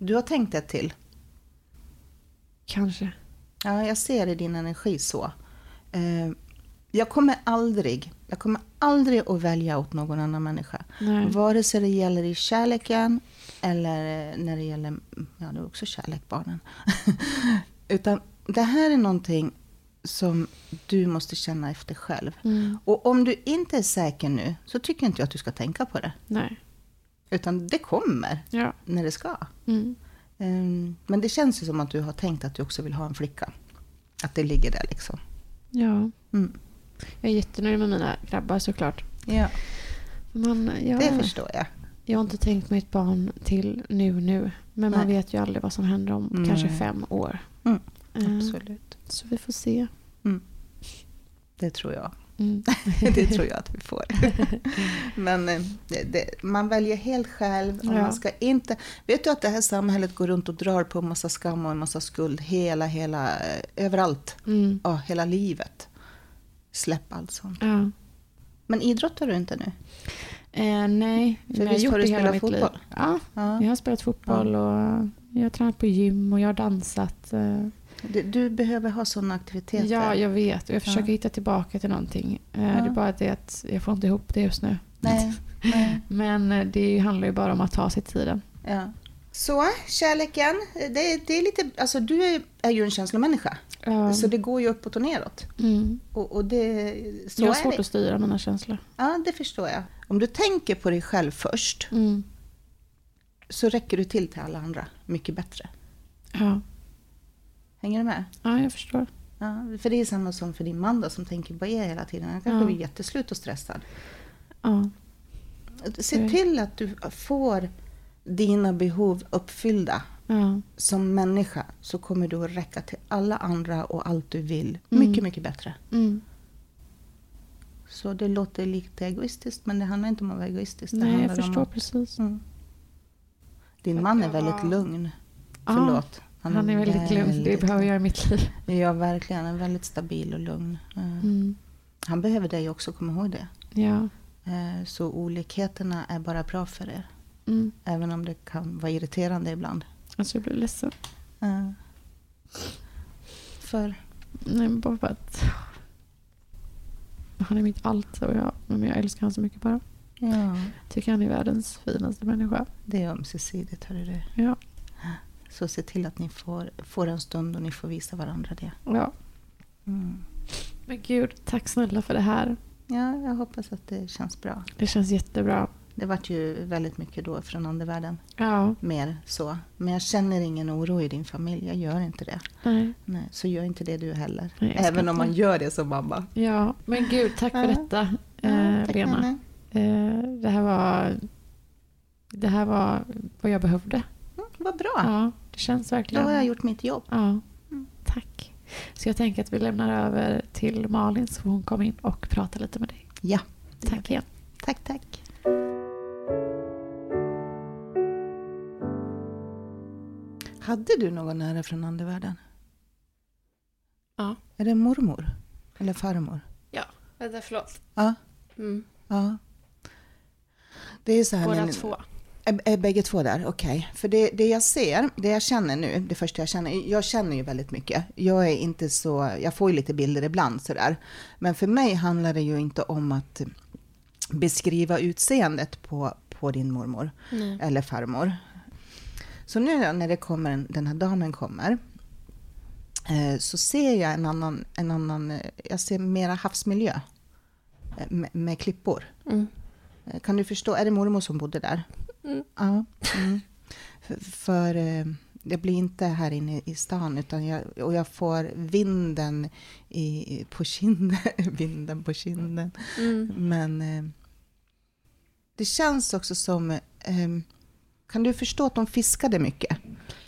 Du har tänkt ett till. Kanske. Ja, jag ser i din energi så. Eh, jag kommer aldrig, jag kommer aldrig att välja åt någon annan människa. Nej. Vare sig det gäller i kärleken eller eh, när det gäller, ja det är också kärlek barnen. [laughs] Utan det här är någonting som du måste känna efter själv. Mm. Och om du inte är säker nu så tycker inte jag att du ska tänka på det. Nej. Utan det kommer Ja. när det ska. Mm. Ehm, Men det känns ju som att du har tänkt att du också vill ha en flicka. Att det ligger där liksom. ja. Mm. Jag är jättenöjd med mina grabbar såklart. Ja, Men jag, det förstår jag. jag har inte tänkt mig ett barn till nu nu. Men man Nej. vet ju aldrig vad som händer om Nej. kanske fem år. Mm, Eh, Absolut. Så vi får se. Det tror jag. Mm. [laughs] Det tror jag att vi får. [laughs] Men eh, det, det, man väljer helt själv. Och Ja. man ska inte, vet du att det här samhället går runt och drar på en massa skam och en massa skuld hela, hela, eh, överallt. Mm. Ja, hela livet. Släpp allt sånt. Ja. Men idrottar du inte nu? Eh, nej, men jag har gjort har du det hela mitt liv. fotboll? Ja, Ja. jag har spelat fotboll och jag har tränat på gym och jag har dansat. Eh, Du, behöver ha sådana aktiviteter. Ja, jag vet. Jag försöker Ja. hitta tillbaka till någonting. Eh, Ja. Det är bara det att jag får inte ihop det just nu. Nej, nej. [laughs] Men eh, det handlar ju bara om att ta sig tiden. Ja. Så, kärleken. Det, det är lite, alltså, du är, är ju en känslomänniska. Ja. Så det går ju uppåt och neråt. Mm. Och, och det, så Jag har är svårt det. att styra mina känslor. Ja, det förstår jag. Om du tänker på dig själv först Mm. så räcker du till till alla andra mycket bättre. Ja. Hänger du med? ja, jag förstår. Ja, för det är samma som för din man då, som tänker på er hela tiden. Han kanske Ja. blir jätteslut och stressad. Ja. Se till att du får dina behov uppfyllda. Ja. Som människa så kommer du att räcka till alla andra och allt du vill Mm. mycket, mycket bättre. Mm. Så det låter lite egoistiskt, men det handlar inte om att vara egoistisk. Nej, jag förstår att- precis. Mm. Din man är väldigt lugn. Förlåt. Han är väldigt lugn. Det behöver jag i mitt liv. Ja, verkligen. Han är väldigt stabil och lugn. Eh, Mm. Han behöver dig också, kom ihåg det. Ja. Eh, Så olikheterna är bara bra för er. Mm. Även om det kan vara irriterande ibland. Alltså jag blir ledsen. Eh, För Nej, men bara för att han är mitt allt och jag, men jag älskar honom så mycket bara. ja, Tycker han är världens finaste människa. det är ömsesidigt, hörru du. Ja. Så se till att ni får, får en stund och ni får visa varandra det. ja. Mm. Men gud, tack snälla för det här. Ja, jag hoppas att det känns bra. Det känns jättebra. Det vart ju väldigt mycket då från andevärlden. Ja, Mer så. Men jag känner ingen oro i din familj. Jag gör inte det. nej. Nej, så gör inte det du heller. Nej, Även om man gör det som mamma. Ja, men gud, tack för detta, Ja, eh, tack, Lena. Eh, det här var det här var vad jag behövde. Vad bra. Ja, det känns Då verkligen. har jag gjort mitt jobb. Ja, tack. Så jag tänker att vi lämnar över till Malin så hon komma in och prata lite med dig. Ja. Tack igen. Tack, tack. Hade du någon nära från andevärlden? Ja. Är det mormor? Eller farmor? Vänta, förlåt. Ja. Mm. ja. Det är så här... Båda när- två. Är, bägge två där? Okej. För det, det jag ser, det jag känner nu, det första jag känner, jag känner ju väldigt mycket. Jag är inte så, jag får ju lite bilder ibland sådär. Men för mig handlar det ju inte om att beskriva utseendet på, på din mormor Nej. eller farmor. Så nu när det kommer en, den här damen kommer, eh, så ser jag en annan, en annan, jag ser mera havsmiljö eh, med, med klippor. Mm. Eh, Kan du förstå? Är det mormor som bodde där? Mm. Ja. Mm. För, för eh, jag blir inte här inne i stan, utan jag, och jag får vinden i, på kinden. [laughs] vinden på kinden. Mm. Men eh, det känns också som... Eh, kan du förstå att de fiskade mycket?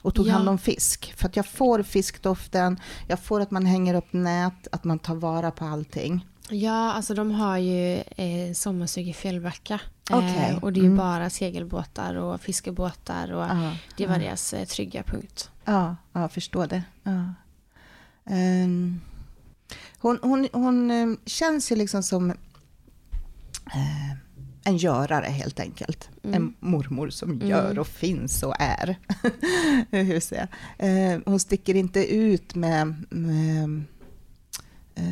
Och tog Ja. hand om fisk? För att jag får fiskdoften, jag får att man hänger upp nät, att man tar vara på allting. Ja, alltså de har ju eh, sommarstuga i Fjällbacka. Okej. och det är Mm. bara segelbåtar och fiskebåtar och Ja, det var ja. deras eh, trygga punkt. Ja, ja jag förstår det. Ehm, hon hon, hon eh, känns ju liksom som eh, en görare helt enkelt. Mm. En mormor som Mm. gör och finns och är. [laughs] Hur säger jag? Eh, hon sticker inte ut med... med ja,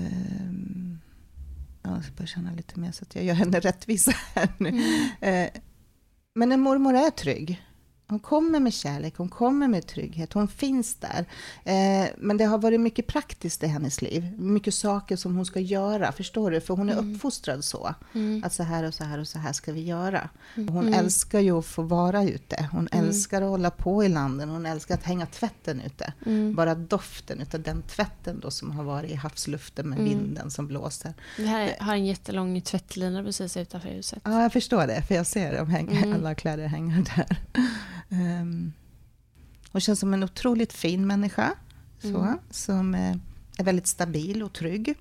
jag ska bara känna lite mer så att jag gör henne [laughs] rättvisa här nu. Mm. Eh, men en mormor är trygg. Hon kommer med kärlek, hon kommer med trygghet, hon finns där. Eh, men det har varit mycket praktiskt i hennes liv. Mycket saker som hon ska göra, förstår du? För hon är uppfostrad så. Mm. Att så här och så här och så här ska vi göra. Och hon Mm. älskar ju att få vara ute. Hon älskar att hålla på i landen. Hon älskar att hänga tvätten ute. Mm. Bara doften utav den tvätten då som har varit i havsluften med Mm. vinden som blåser. Vi har, en jättelång tvättlina precis utanför huset. Ja, jag förstår det, för jag ser dem hänga, Mm. alla kläder hänga där. Um, hon känns som en otroligt fin människa, så, Mm. som eh, är väldigt stabil och trygg.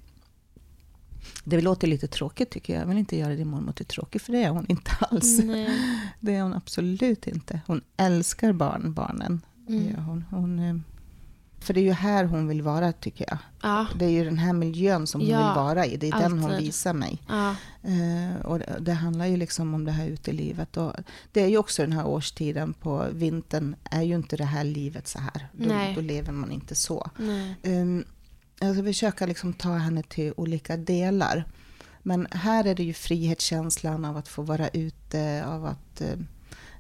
Det låter lite tråkigt tycker jag. Jag vill inte göra din mormor till tråkig, för det är hon inte alls. Nej. [laughs] Det är hon absolut inte. Hon älskar barn, barnen. Mm. Ja, hon, hon, eh, för det är ju här hon vill vara tycker jag. Ja. Det är ju den här miljön som hon Ja, vill vara i. Det är den hon alltid. visar mig. Ja. Eh, och det, det handlar ju liksom om det här utelivet. Och det är ju också den här årstiden på vintern är ju inte det här livet så här. Då, Nej. då lever man inte så. Nej. Um, jag ska försöka liksom ta henne till olika delar. Men här är det ju frihetskänslan av att få vara ute, av att eh,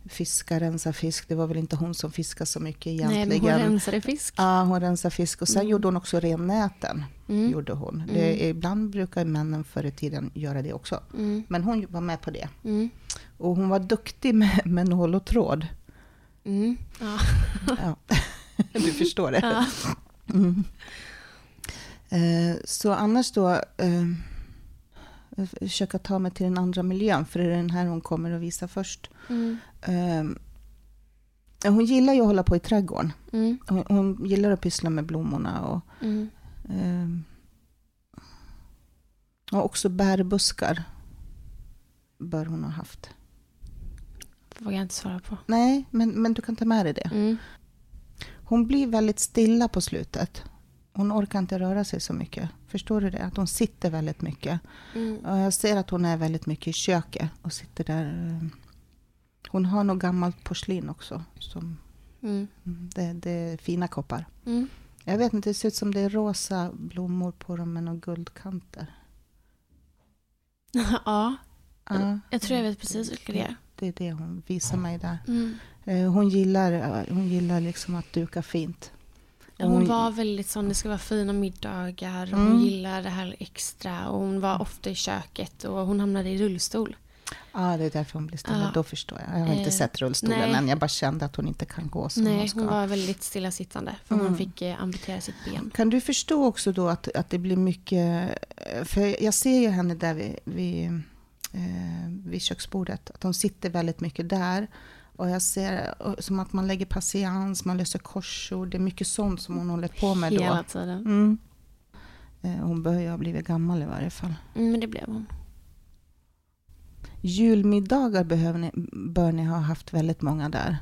fiska, rensa fisk. Det var väl inte hon som fiskade så mycket Nej, egentligen. men hon rensade fisk. Ja, hon rensade fisk. Och sen Mm. gjorde hon också rennäten. Mm. Gjorde hon. Det, ibland brukar männen förr i tiden göra det också. Mm. Men hon var med på det. Mm. Och hon var duktig med, med nål och tråd. Mm. Ja. [laughs] Ja. [laughs] du förstår det. Ja. Mm. Eh, så annars då, eh, försöka ta mig till den andra miljön, för det är den här hon kommer att visa först. Mm. Eh, hon gillar ju att hålla på i trädgården. Mm. Hon, hon gillar att pyssla med blommorna och, Mm. eh, och också bärbuskar bör hon ha haft. Det vågar jag inte svara på. Nej, men, men du kan ta med dig det. Mm. Hon blir väldigt stilla på slutet. Hon orkar inte röra sig så mycket. Förstår du det? Att hon sitter väldigt mycket. Mm. Jag ser att hon är väldigt mycket i köket och sitter där. Hon har nog gammalt porslin också. Som, Mm. mm, det, det är fina koppar. Mm. Jag vet inte, det ser ut som det är rosa blommor på dem med några guldkanter. [laughs] ja, Ja, jag tror jag vet precis vilka det är. det är det hon visar mig där. Mm. Eh, Hon gillar, hon gillar liksom att duka fint. Hon var väldigt sån, det ska vara fina middagar och hon Mm. gillar det här extra och hon var ofta i köket och hon hamnade i rullstol. Ja, det är därför hon blir stilla. Ja. Då förstår jag. Jag har inte Eh, sett rullstolen nej. än. Jag bara kände att hon inte kan gå som Nej, hon ska. hon var väldigt stillasittande för Mm. hon fick eh, amputera sitt ben. Kan du förstå också då att, att det blir mycket... För jag ser ju henne där vid, vid, eh, vid köksbordet. Att hon sitter väldigt mycket där. Och jag ser eh, som att man lägger patiens, man löser korsord. Det är mycket sånt som hon håller på med då. Hela tiden. Mm. Eh, Hon bör ju ha blivit gammal i varje fall. Mm, men det blev hon. Julmiddagar behöver ni, bör ni ha haft väldigt många där.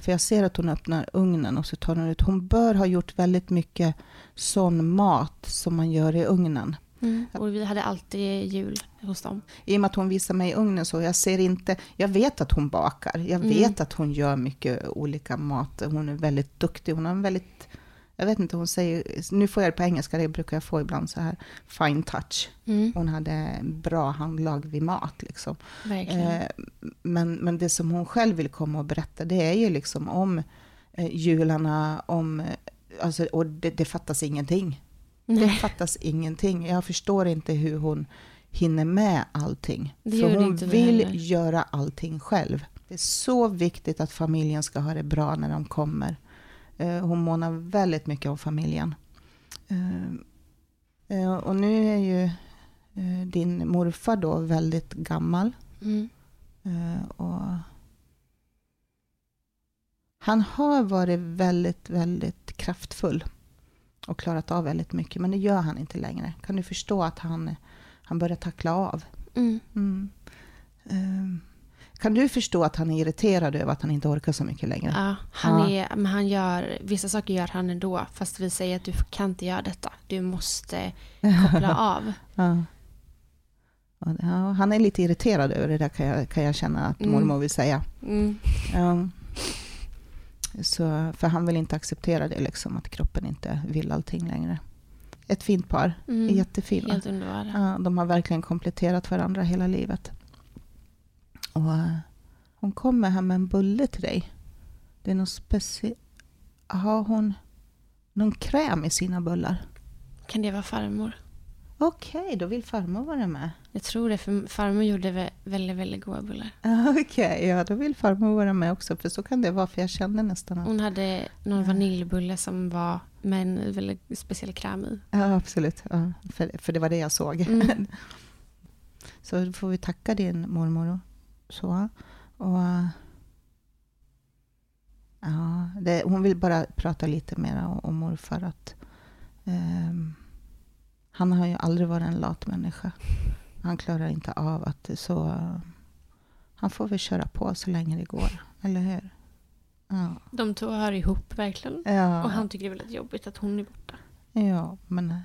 För jag ser att hon öppnar ugnen och så tar hon ut. Hon bör ha gjort väldigt mycket sån mat som man gör i ugnen. Mm. Och vi hade alltid jul hos dem. I och med att hon visar mig i ugnen så jag ser inte, jag vet att hon bakar. Jag Mm. vet att hon gör mycket olika mat. Hon är väldigt duktig. Hon har en väldigt, jag vet inte, hon säger, nu får jag det på engelska, det brukar jag få ibland så här, fine touch. Mm. Hon hade bra handlag vid mat liksom. Eh, men, men det som hon själv vill komma och berätta, det är ju liksom om eh, jularna, om, eh, alltså, och det, det fattas ingenting. Det Nej, fattas ingenting. Jag förstår inte hur hon hinner med allting. Det För hon vill göra allting själv. Det är så viktigt att familjen ska ha det bra när de kommer. Eh, Hon månar väldigt mycket om familjen. Eh, eh, Och nu är ju din morfar då väldigt gammal. mm. Och han har varit väldigt, väldigt kraftfull och klarat av väldigt mycket, men det gör han inte längre. Kan du förstå att han, han börjar tackla av? Mm. Mm. Kan du förstå att han är irriterad över att han inte orkar så mycket längre? Ja, han Ja. är, men han gör, vissa saker gör han ändå, fast vi säger att du kan inte göra detta. Du måste koppla [laughs] av. Ja. Ja, han är lite irriterad över det där kan jag, kan jag känna att Mm. mormor vill säga. Mm. Ja. Så, för han vill inte acceptera det, liksom, att kroppen inte vill allting längre. Ett fint par, Mm. jättefina. Helt underbara. Ja, de har verkligen kompletterat varandra hela livet. Och eh, hon kommer här med en bulle till dig. Det är någon speciell... Har hon någon kräm i sina bullar? Kan det vara farmor? Okej, då vill farmor vara med. Jag tror det, för farmor gjorde vä- väldigt, väldigt goda bullar. [laughs] Okej, ja då vill farmor vara med också. För så kan det vara, för jag kände nästan att... Hon hade någon vaniljbulle som var med en väldigt speciell kräm i. Ja, absolut. Ja, för, för det var det jag såg. Mm. [laughs] Så då får vi tacka din mormor så. Och, ja, det, hon vill bara prata lite mer om, om morfar. Att, ehm, han har ju aldrig varit en lat människa. Han klarar inte av att så... Han får väl köra på så länge det går, eller hur? Ja. De två hör ihop verkligen. Ja. Och han tycker det är väldigt jobbigt att hon är borta. Ja, men eh,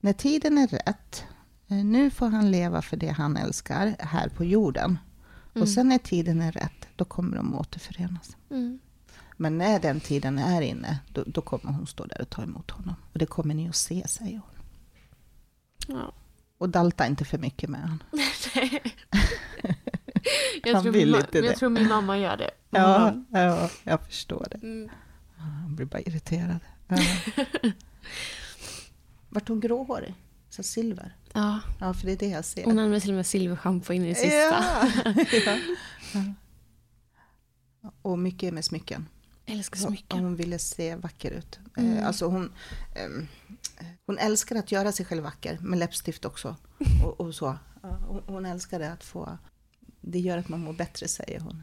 när tiden är rätt, eh, nu får han leva för det han älskar här på jorden. Mm. Och sen när tiden är rätt, då kommer de återförenas. Mm. Men när den tiden är inne, då, då kommer hon stå där och ta emot honom. Och det kommer ni att se, säger hon. Ja. Och dalta inte för mycket med honom. [laughs] [laughs] jag, Han tror vill min, inte det. jag tror min mamma gör det. Ja, ja, jag förstår det. Mm. Han blir bara irriterad. Ja. [laughs] Vart hon gråhårig? Så silver? Ja. Ja, för det är det jag ser. Hon använder till och med silverschampo in i det sista. Ja. ja. Ja. Och mycket med smycken. Älskar smycken. hon ville se vacker ut. Mm. Eh, Alltså hon, ehm, hon älskar att göra sig själv vacker, med läppstift också. Och, och så. Ja, Hon, hon älskade att få... Det gör att man mår bättre, säger hon.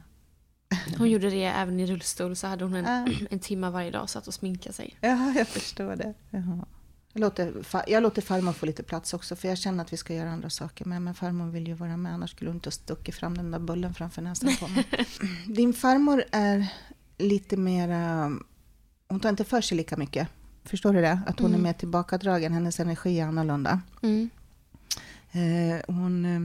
Hon gjorde det även i rullstol så hade hon en, en timme varje dag satt och sminkade sig. Ja, jag förstår det. Jaha. Jag låter, jag låter farmor få lite plats också, för jag känner att vi ska göra andra saker med. Men farmor vill ju vara med, annars skulle hon inte ha stuckit fram den där bullen framför näsan på mig. [laughs] Din farmor är lite mera... Hon tar inte för sig lika mycket. Förstår du det? Att hon är mer tillbakadragen, hennes energi är annorlunda. Mm. Eh, hon, eh,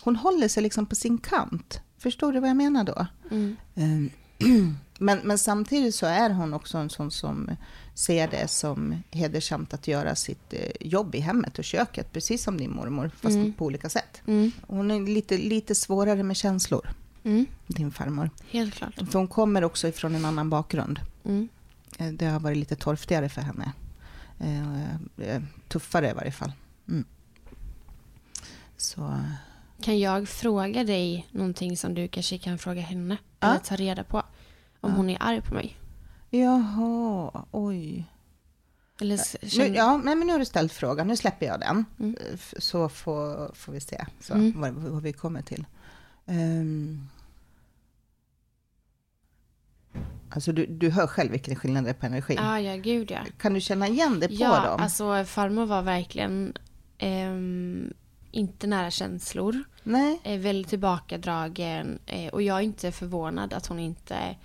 hon håller sig liksom på sin kant. Förstår du vad jag menar då? Mm. Eh, [clears throat] Men, men samtidigt så är hon också en sån som ser det som hedersamt att göra sitt eh, jobb i hemmet och köket, precis som din mormor, fast Mm. på olika sätt. Mm. Hon är lite, lite svårare med känslor, Mm. din farmor. Helt klart. För hon kommer också ifrån en annan bakgrund. Mm. Eh, Det har varit lite torftigare för henne. Eh, Tuffare i varje fall. Mm. Så, Kan jag fråga dig någonting som du kanske kan fråga henne? Ja. Eller ta reda på? Om Ja. hon är arg på mig? jaha, oj. Eller Nu, känner... ja, nej, men nu har du ställt frågan, nu släpper jag den. Mm. Eh, Så får, får vi se så, Mm. vad, vad vi kommer till. Ehm. alltså du, du hör själv vilken skillnad det är på energi. Ja, ja, gud ja. Kan du känna igen det på Ja, dem? alltså farmor var verkligen ehm, inte nära känslor. Nej? Är väldigt tillbakadragen. Eh, och jag är inte förvånad att hon inte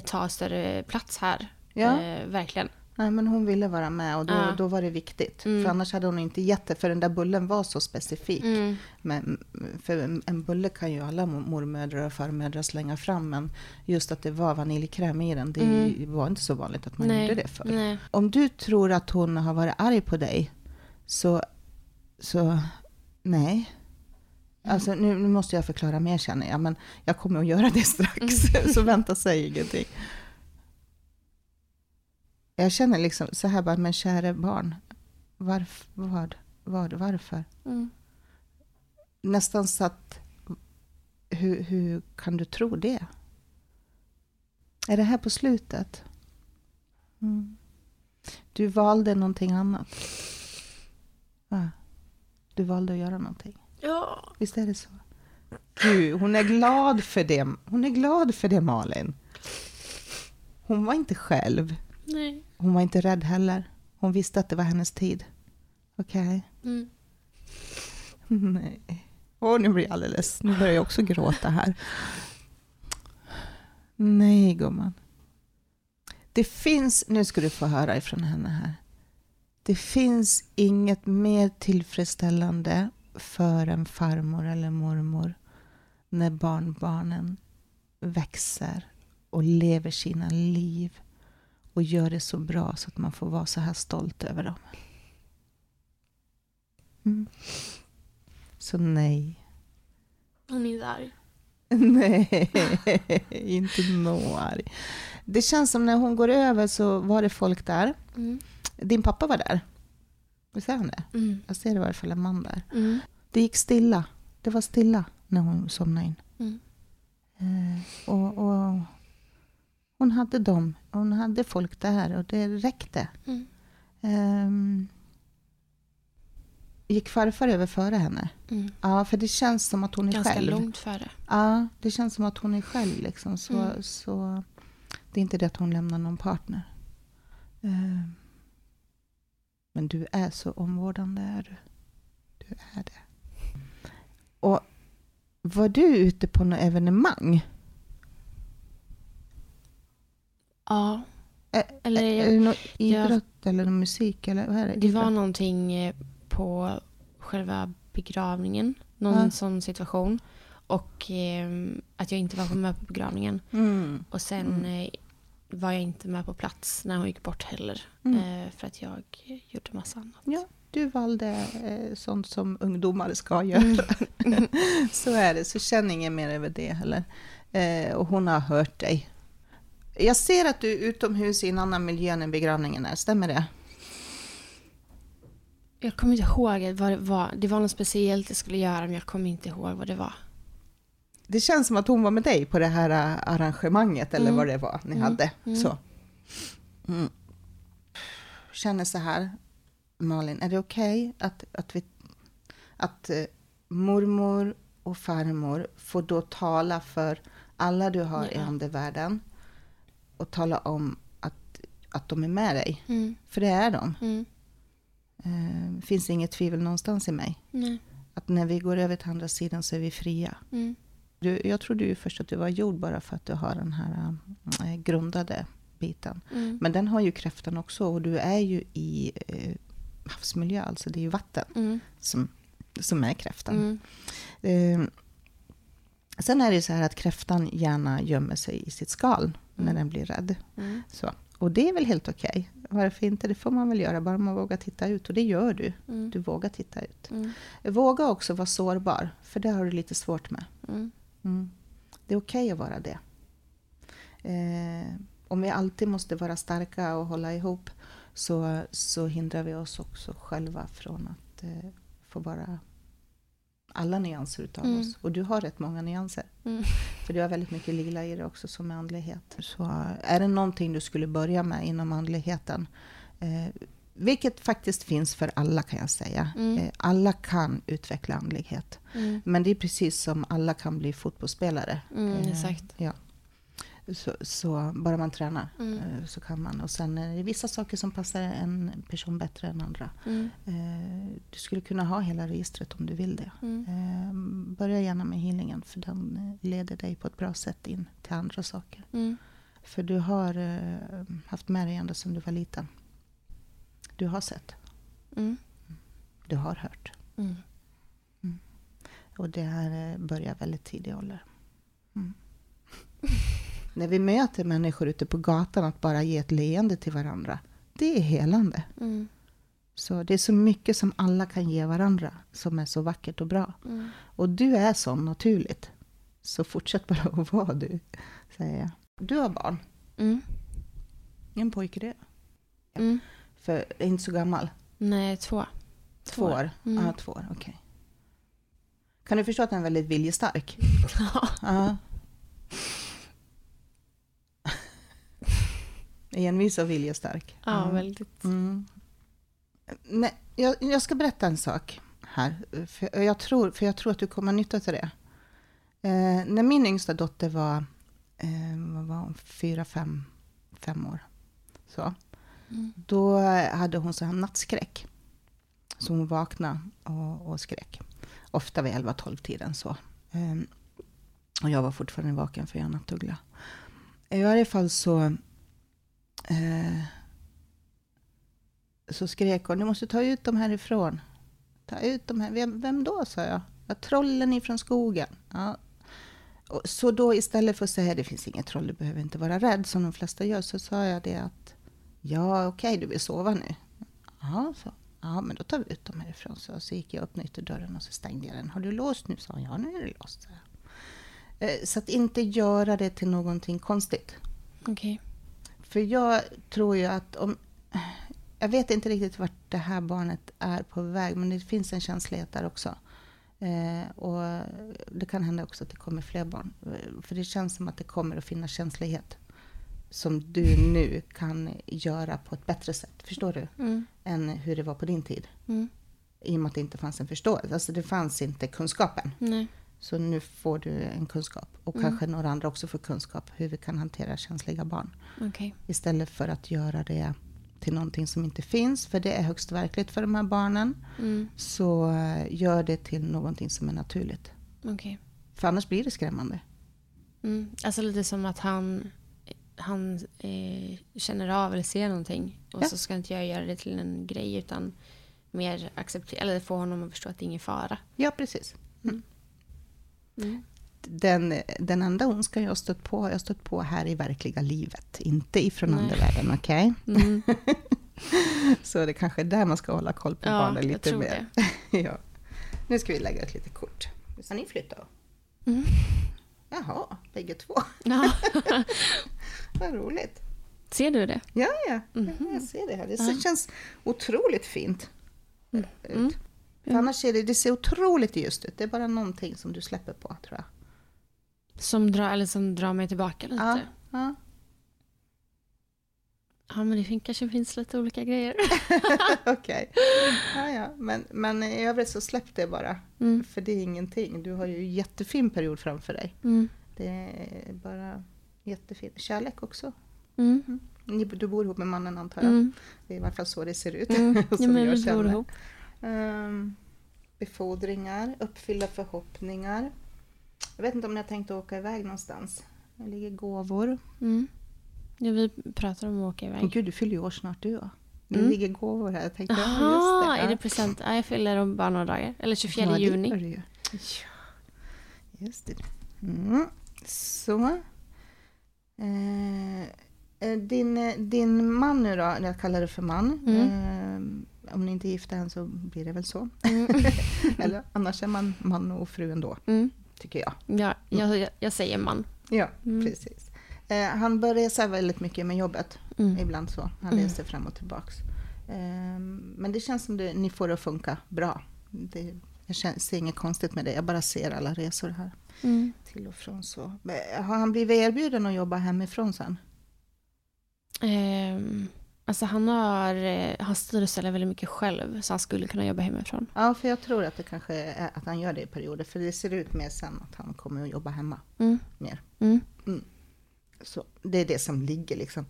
tar större plats här. Ja. Eh, verkligen. Nej, men hon ville vara med och då, Ja. då var det viktigt. Mm. För annars hade hon inte gett det, för den där bullen var så specifik. Mm. Men, för en, bulle kan ju alla mor- mormödrar och farmödrar slänga fram, men just att det var vaniljkräm i den, det Mm. var inte så vanligt att man Nej. gjorde det för. Nej. Om du tror att hon har varit arg på dig, så, så nej. Alltså nu, nu måste jag förklara mer känner jag, men jag kommer att göra det [laughs] strax, så vänta, säg ingenting. Jag känner liksom så här bara, men kära barn, varf, vad, vad, varför? Mm. Nästan så att, hur, hur kan du tro det? Är det här på slutet? Mm. Du valde någonting annat. Va? Du valde att göra någonting. Ja. Visst är det så? Du, hon är glad för det. Hon är glad för det, Malin. Hon var inte själv. Nej. Hon var inte rädd heller. Hon visste att det var hennes tid. Okej? Mm. [laughs] Nej. Åh, nu blir jag alldeles... Nu börjar jag också gråta här. Nej, gumman. Det finns... Nu ska du få höra ifrån henne här. Det finns inget mer tillfredsställande för en farmor eller mormor när barnbarnen växer och lever sina liv och gör det så bra så att man får vara så här stolt över dem. Mm. Så nej. Hon är arg. [laughs] Nej, inte nå arg. Det känns som när hon går över så var det folk där. Mm. Din pappa var där. Visst är han det? Mm. Jag ser i varje fall en man där. Mm. Det gick stilla. Det var stilla när hon somnade in. Mm. Eh, och, och hon hade dem. Hon hade folk där och det räckte. Ehm, gick farfar över före henne? Mm. Ja, för det känns som att hon är Ganska själv. långt före. Ja, det känns som att hon är själv. Liksom. Så, Mm. så det är inte det att hon lämnar någon partner. Eh, Men du är så omvårdande, är du. Du är det. Och var du ute på något evenemang? Ja. Ä- Eller är jag, det något idrott eller någon musik? Eller vad är det? det var någonting eh, på själva begravningen. Någon Ja. sån situation. Och eh, att jag inte var med på begravningen. Mm. Och sen eh, var jag inte med på plats när hon gick bort heller. Mm. Eh, för att jag gjorde massa annat. Ja, du valde eh, sånt som ungdomar ska göra. [laughs] så är det, så känn inget mer över det heller. Eh, och hon har hört dig. Jag ser att du är utomhus i en annan miljö än begravningen är, stämmer det? Jag kommer inte ihåg vad det var. Det var något speciellt jag skulle göra men jag kommer inte ihåg vad det var. Det känns som att hon var med dig på det här eh, arrangemanget eller Mm. vad det var ni Mm. hade. Mm. Så. Mm. Känner så här, Malin, är det okej att, att, vi, att eh, mormor och farmor får då tala för alla du har i Ja. andevärlden och tala om att, att de är med dig? Mm. För det är de. Mm. Eh, finns inget tvivel någonstans i mig. Nej. Att när vi går över till andra sidan så är vi fria. Mm. Du, jag trodde ju först att du var jord bara för att du har den här äh, grundade biten. Mm. Men den har ju kräftan också och du är ju i eh, havsmiljö, alltså det är ju vatten Mm. som, som är kräftan. Mm. Eh, sen är det ju så här att kräftan gärna gömmer sig i sitt skal när Mm. den blir rädd. Mm. Så. Och det är väl helt okej. Varför inte? Det får man väl göra, bara man vågar titta ut. Och det gör du. Mm. Du vågar titta ut. Våga också vara sårbar, för det har du lite svårt med. Mm. Det är okej att vara det. Eh, om vi alltid måste vara starka och hålla ihop så, så hindrar vi oss också själva från att eh, få vara alla nyanser utav Mm. oss. Och du har rätt många nyanser. Mm. För du har väldigt mycket lila i det också som är andlighet. Så är det någonting du skulle börja med inom andligheten eh, vilket faktiskt finns för alla kan jag säga. Mm. Eh, alla kan utveckla andlighet. Mm. Men det är precis som alla kan bli fotbollsspelare. Mm, Eh, exakt. Ja. Så, så bara man tränar Mm. eh, så kan man. Och sen är det vissa saker som passar en person bättre än andra. Mm. Du skulle kunna ha hela registret om du vill det. Mm. Börja gärna med healingen för den leder dig på ett bra sätt in till andra saker. Mm. För du har haft med dig ända sedan du var liten. Du har sett, Mm. du har hört. Mm. Och det här eh, börjar väldigt tidig ålder. Mm. [laughs] När vi möter människor ute på gatan, att bara ge ett leende till varandra, det är helande. Mm. Så det är så mycket som alla kan ge varandra som är så vackert och bra. Mm. Och du är sån naturligt. Så fortsätt bara att vara du, säger jag. Du har barn. Mm. En pojke det. Mm. För är inte så gammal. Nej, två. Två år. Mm. Ja, två år. Okej. Kan du förstå att han är väldigt viljestark? [laughs] Ja. Ja. Envis och viljestark. Ja, väldigt. Mm. Nej, jag, jag ska berätta en sak här. För jag tror, för jag tror att du kommer ha nytta av det. Eh, när min yngsta dotter var, eh, vad var hon, fyra, fem, fem år. Så, Mm. då hade hon så här nattskräck. Så hon vaknade och, och skrek. Ofta vid 11-12 tiden så. Eh, och jag var fortfarande vaken för jag nattuggla. I varje fall så eh, så skrek hon, du måste ta ut dem härifrån. Ta ut dem här. Vem, vem då, sa jag. Ja, trollen ifrån skogen. Ja. Och så då istället för att säga, det finns inget troll, du behöver inte vara rädd, som de flesta gör, så sa jag det att, ja okej, du vill sova nu. Ja, så. Ja, men då tar vi ut dem härifrån. Så, så gick jag upp och ytterdörren och så stängde jag den. Har du låst nu? sa hon. Ja, nu är det låst. jag. Eh, Så att inte göra det till någonting konstigt. Okej. För jag tror ju att om... Jag vet inte riktigt vart det här barnet är på väg, men det finns en känslighet där också. Eh, och det kan hända också att det kommer fler barn. Eh, För det känns som att det kommer att finnas känslighet som du nu kan göra på ett bättre sätt. Förstår du? Mm. Än hur det var på din tid. Mm. I och med att det inte fanns en förståelse. Alltså det fanns inte kunskapen. Nej. Så nu får du en kunskap. Och Mm. kanske några andra också får kunskap hur vi kan hantera känsliga barn. Okej. Istället för att göra det till någonting som inte finns, för det är högst verkligt för de här barnen. Mm. Så eh, gör det till någonting som är naturligt. Okej. För annars blir det skrämmande. Mm. Alltså lite som att han, han eh, känner av eller ser någonting. Och Ja. så ska inte jag göra det till en grej utan mer acceptera, eller få honom att förstå att det är ingen fara. Ja, precis. Mm. Mm. Den, den enda ondskan jag har stött på har jag stött på här i verkliga livet, inte ifrån andevärlden, okej? Mm. [laughs] Så det kanske är där man ska hålla koll på Ja, barnen lite mer. [laughs] ja. Nu ska vi lägga ett litet kort. Ska ni flytta? Mm. Jaha, bägge två. Ja. [laughs] Vad roligt. Ser du det? Ja, ja, Mhm. ja jag ser det här. Det Ja. känns otroligt fint. Mm. För annars är det, det ser otroligt ljust ut. Det är bara någonting som du släpper på, tror jag. Som drar, eller som drar mig tillbaka lite. Ja, Ja, ja. men det kanske finns lite olika grejer. [laughs] Okej. [laughs] Ja, ja. Men, men i övrigt så släpp det bara. Mm. För det är ingenting. Du har ju en jättefin period framför dig. Mm. Det är bara jättefint. Kärlek också. Mm. Ni, du bor ihop med mannen antar jag. Mm. Det är i alla fall så det ser ut. Mm. Ja, [laughs] som men vi bor ihop. Ehm, befordringar, uppfylla förhoppningar. Jag vet inte om ni har tänkt åka iväg någonstans. Det ligger gåvor. Mm. Ja, vi pratar om att åka iväg. gud, du fyller ju år snart du va? Det Mm. ligger gåvor här. Jag tänkte, ja, Jaha, just det. är det ja. present? Ja, jag fyller om bara några dagar. Eller 24 Ja, det juni. det ju. Ja, just det. Mm. Så. Eh, eh, din, eh, din man nu då, jag kallar det för man. Mm. Eh, om ni inte är gifta än så blir det väl så. Mm. [laughs] Eller annars är man man och fru ändå, Mm. tycker jag. Ja, jag, jag, jag säger man. Ja, Mm. precis. Eh, han bör resa väldigt mycket med jobbet. Mm. Ibland så. Han Mm. reser fram och tillbaks. Eh, men det känns som det, ni får det att funka bra. Det, jag känner, ser inget konstigt med det. Jag bara ser alla resor här. Mm. Till och från så. Men Har han blivit erbjuden att jobba hemifrån sen? Ehm, alltså han har, eh, han styr och ställer väldigt mycket själv så han skulle kunna jobba hemifrån. Ja, för jag tror att det kanske är att han gör det i perioder. För det ser ut mer sen att han kommer att jobba hemma Mm. mer. Mm. Så det är det som ligger liksom.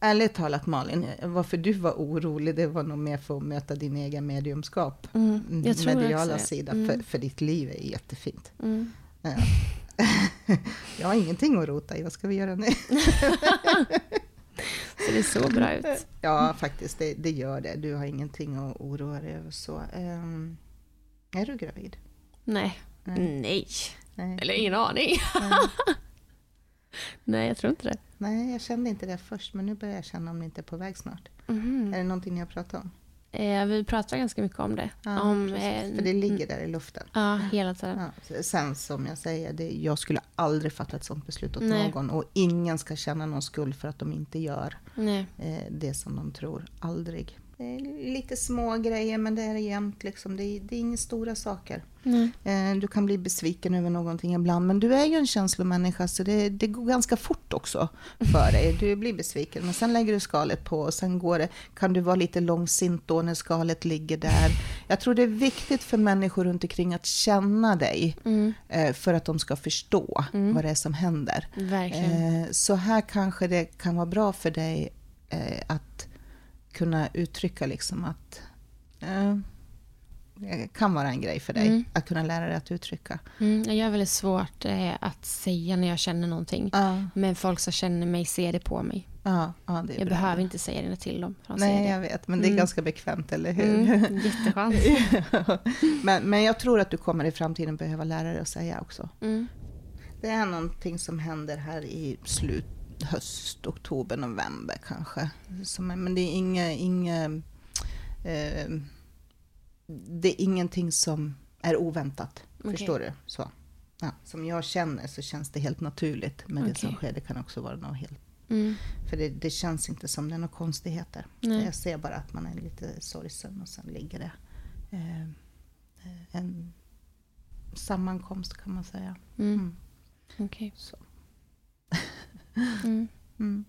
Ärligt talat Malin, varför du var orolig det var nog mer för att möta din egen mediumskap. Mm. Tror mediala sida, Mm. för, för ditt liv är jättefint. Mm. Ja. [laughs] jag har ingenting att rota i, vad ska vi göra nu? [laughs] Så det så bra ut. Ja, faktiskt, det, det gör det. Du har ingenting att oroa dig över. Så. Ehm, är du gravid? Nej. Nej. Nej. Nej. Eller ingen aning. [laughs] Nej. Jag tror inte det. Nej, jag kände inte det först, men nu börjar jag känna om det inte är på väg snart. Mhm. Är det någonting ni har pratat om? Eh, vi pratar ganska mycket om det. Ja, om, precis. eh, För det ligger där i luften. Ja, hela tiden. Ja, sen som jag säger, det, jag skulle aldrig fatta ett sånt beslut åt Nej. någon. Och ingen ska känna någon skuld för att de inte gör eh, det som de tror. Aldrig. Det är lite små grejer men det är jämnt liksom. Det är, det är inga stora saker. Eh, du kan bli besviken över någonting ibland. Men du är ju en känslomänniska så det, det går ganska fort också för dig. Du blir besviken men sen lägger du skalet på och sen går det, kan du vara lite långsint då när skalet ligger där. Jag tror det är viktigt för människor runt omkring att känna dig Mm. eh, för att de ska förstå Mm. vad det är som händer. Verkligen. Eh, Så här kanske det kan vara bra för dig att kunna uttrycka liksom att eh, det kan vara en grej för dig Mm. att kunna lära dig att uttrycka. Mm, jag har väldigt svårt eh, att säga när jag känner någonting. Ja, Men folk som känner mig ser det på mig. ja, ja det är Jag bra. behöver inte säga det till dem. De Nej, jag vet, men det är Mm. ganska bekvämt, eller hur? Mm, jätteskönt. [laughs] men, men jag tror att du kommer i framtiden behöva lära dig att säga också. Mm. Det är någonting som händer här i slut, höst, oktober, november kanske. Som, men det är inga, inga eh, det är ingenting som är oväntat. Okej. Förstår du? Så. Ja, som jag känner så känns det helt naturligt. Men det som sker det kan också vara något helt... Mm. För det, det känns inte som det är några konstigheter. Nej. Jag ser bara att man är lite sorgsen och sen ligger det eh, eh, en sammankomst kan man säga. Mm. Mm. Så. Mm. Mm.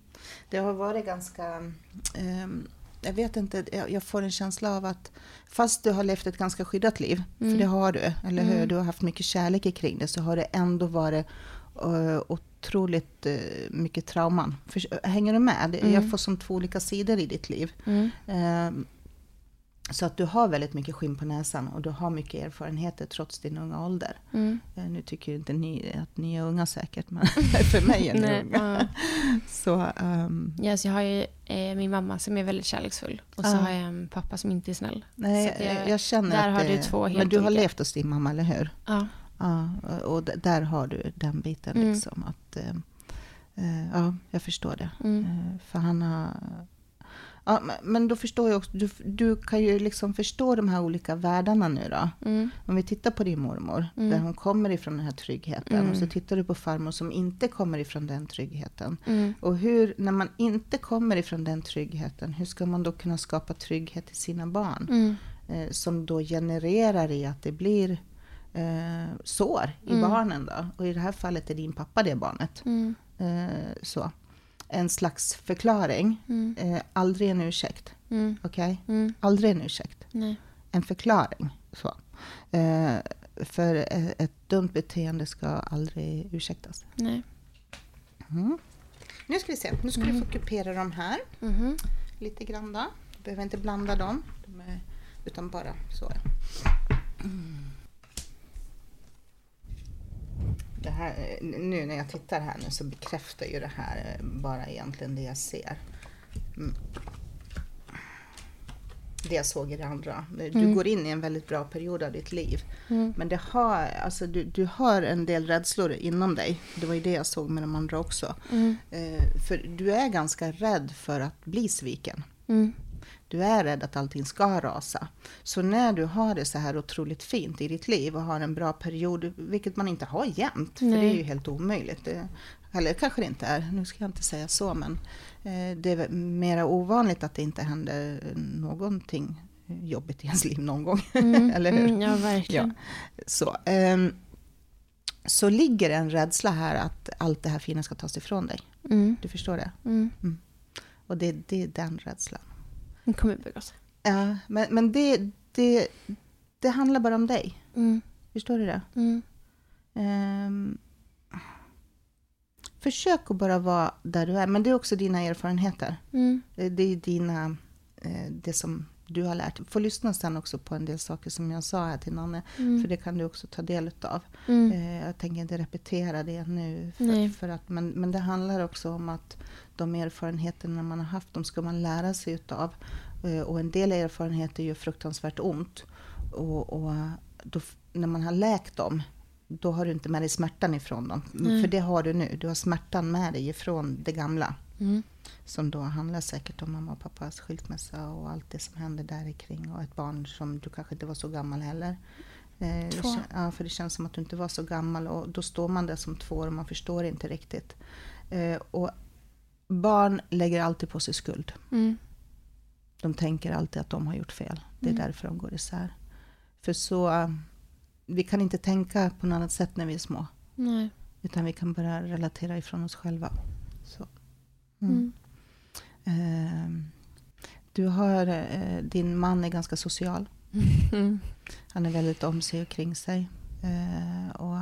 Det har varit ganska... ehm, jag vet inte, jag, får en känsla av att fast du har levt ett ganska skyddat liv, Mm. för det har du, eller hur? Mm. Du har haft mycket kärlek kring det, så har det ändå varit uh, otroligt eh, mycket trauman. För, hänger du med? Jag Mm. får som två olika sidor i ditt liv. Mm. Så att du har väldigt mycket skinn på näsan och du har mycket erfarenheter trots din unga ålder. Mm. Eh, Nu tycker inte ni att ni är unga säkert, men [laughs] för mig är ni Nej, unga. ja. [laughs] Så, ehm, Ja, så jag har ju eh, min mamma som är väldigt kärleksfull och så Ja. har jag en pappa som inte är snäll. nej, jag- jag, känner där att har det, du två helt Men du har olika. levt hos din mamma, eller hur? Ja. Ja, och där har du den biten Mm. liksom. Att, eh, eh, ja, jag förstår det. Mm. För han har... Ja, men- då förstår jag också, du, du kan ju liksom förstå de här olika världarna nu då. Mm. Om vi tittar på din mormor, Mm. där hon kommer ifrån den här tryggheten. Mm. Och så tittar du på farmor som inte kommer ifrån den tryggheten. Mm. Och hur, när man inte kommer ifrån den tryggheten, hur ska man då kunna skapa trygghet till sina barn? Mm. Eh, som då genererar i att det blir eh, sår i Mm. barnen då. Och i det här fallet är din pappa det barnet. Mm. Eh, så. En slags förklaring, Mm. eh, aldrig en ursäkt. Mm. Okej? Mm. Aldrig en ursäkt. Nej. En förklaring. Så. Eh, för eh, ett dumt beteende ska aldrig ursäktas. Nej. Mm. Nu ska vi se, nu ska Mm. du få kupera de här Mhm. lite grann då. Du behöver inte blanda dem, de är, utan bara så. Mm. Det här, nu när jag tittar här nu så bekräftar ju det här bara egentligen det jag ser. Mm. Det jag såg i det andra. Du Mm. går in i en väldigt bra period av ditt liv. Mm. Men det har, alltså du, du har en del rädslor inom dig. Det var ju det jag såg med de andra också. Mm. Eh, för du är ganska rädd för att bli sviken. Mm. Du är rädd att allting ska rasa. Så när du har det så här otroligt fint i ditt liv och har en bra period, vilket man inte har jämt, för det är Nej. ju helt omöjligt. Det, eller kanske det inte är, nu ska jag inte säga så, men eh, det är mera ovanligt att det inte händer någonting jobbigt i ens liv någon gång. [laughs] Mm. [laughs] eller hur? Mm. Ja, verkligen. Så, ehm, så ligger en rädsla här att allt det här fina ska tas ifrån dig. Mm. Du förstår det? Mm. Och det, det är den rädslan. Bli gott. Ja, men, men det, det, det handlar bara om dig. Mm. Förstår du det? Mm. Ehm, försök att bara vara där du är. Men det är också dina erfarenheter. Mm. Det det är dina, eh, det som du har lärt dig. Få lyssna sen också på en del saker som jag sa här till Nanne. Mm. För det kan du också ta del av. Mm. Eh, Jag tänker inte repetera det nu. För, för att, men, men det handlar också om att de erfarenheterna man har haft, de ska man lära sig utav. Eh, Och en del erfarenheter gör fruktansvärt ont. Och, och då, när man har läkt dem, då har du inte med dig smärtan ifrån dem. Nej. För det har du nu. Du har smärtan med dig ifrån det gamla. Mm. Som då handlar säkert om mamma och pappas skilsmässa och allt det som händer där kring och ett barn som du kanske inte var så gammal heller. Eh, Två. Ja, för det känns som att du inte var så gammal och då står man där som två år och man förstår inte riktigt. Eh, och barn lägger alltid på sig skuld. Mm. De tänker alltid att de har gjort fel. Det är Mm. därför de går isär. För så, eh, vi kan inte tänka på något annat sätt när vi är små. Nej. Utan vi kan bara relatera ifrån oss själva. Så. Mm. Ehm, Du har, eh, din man är ganska social. Mm. [laughs] Han är väldigt om sig och kring sig. Eh, och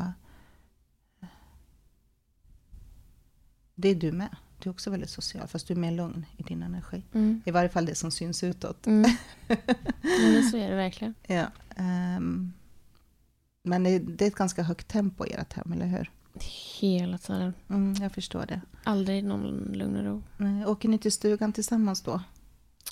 det är du med. Du är också väldigt social, fast du är mer lugn i din energi. Mm. I varje fall det som syns utåt. Mm. [laughs] Men så är det verkligen. Ja, ehm, men det, det är ett ganska högt tempo i ert hem, eller hur? Hela tiden. Mm, jag förstår det. Aldrig någon lugn och ro. Eh, Åker ni till stugan tillsammans då?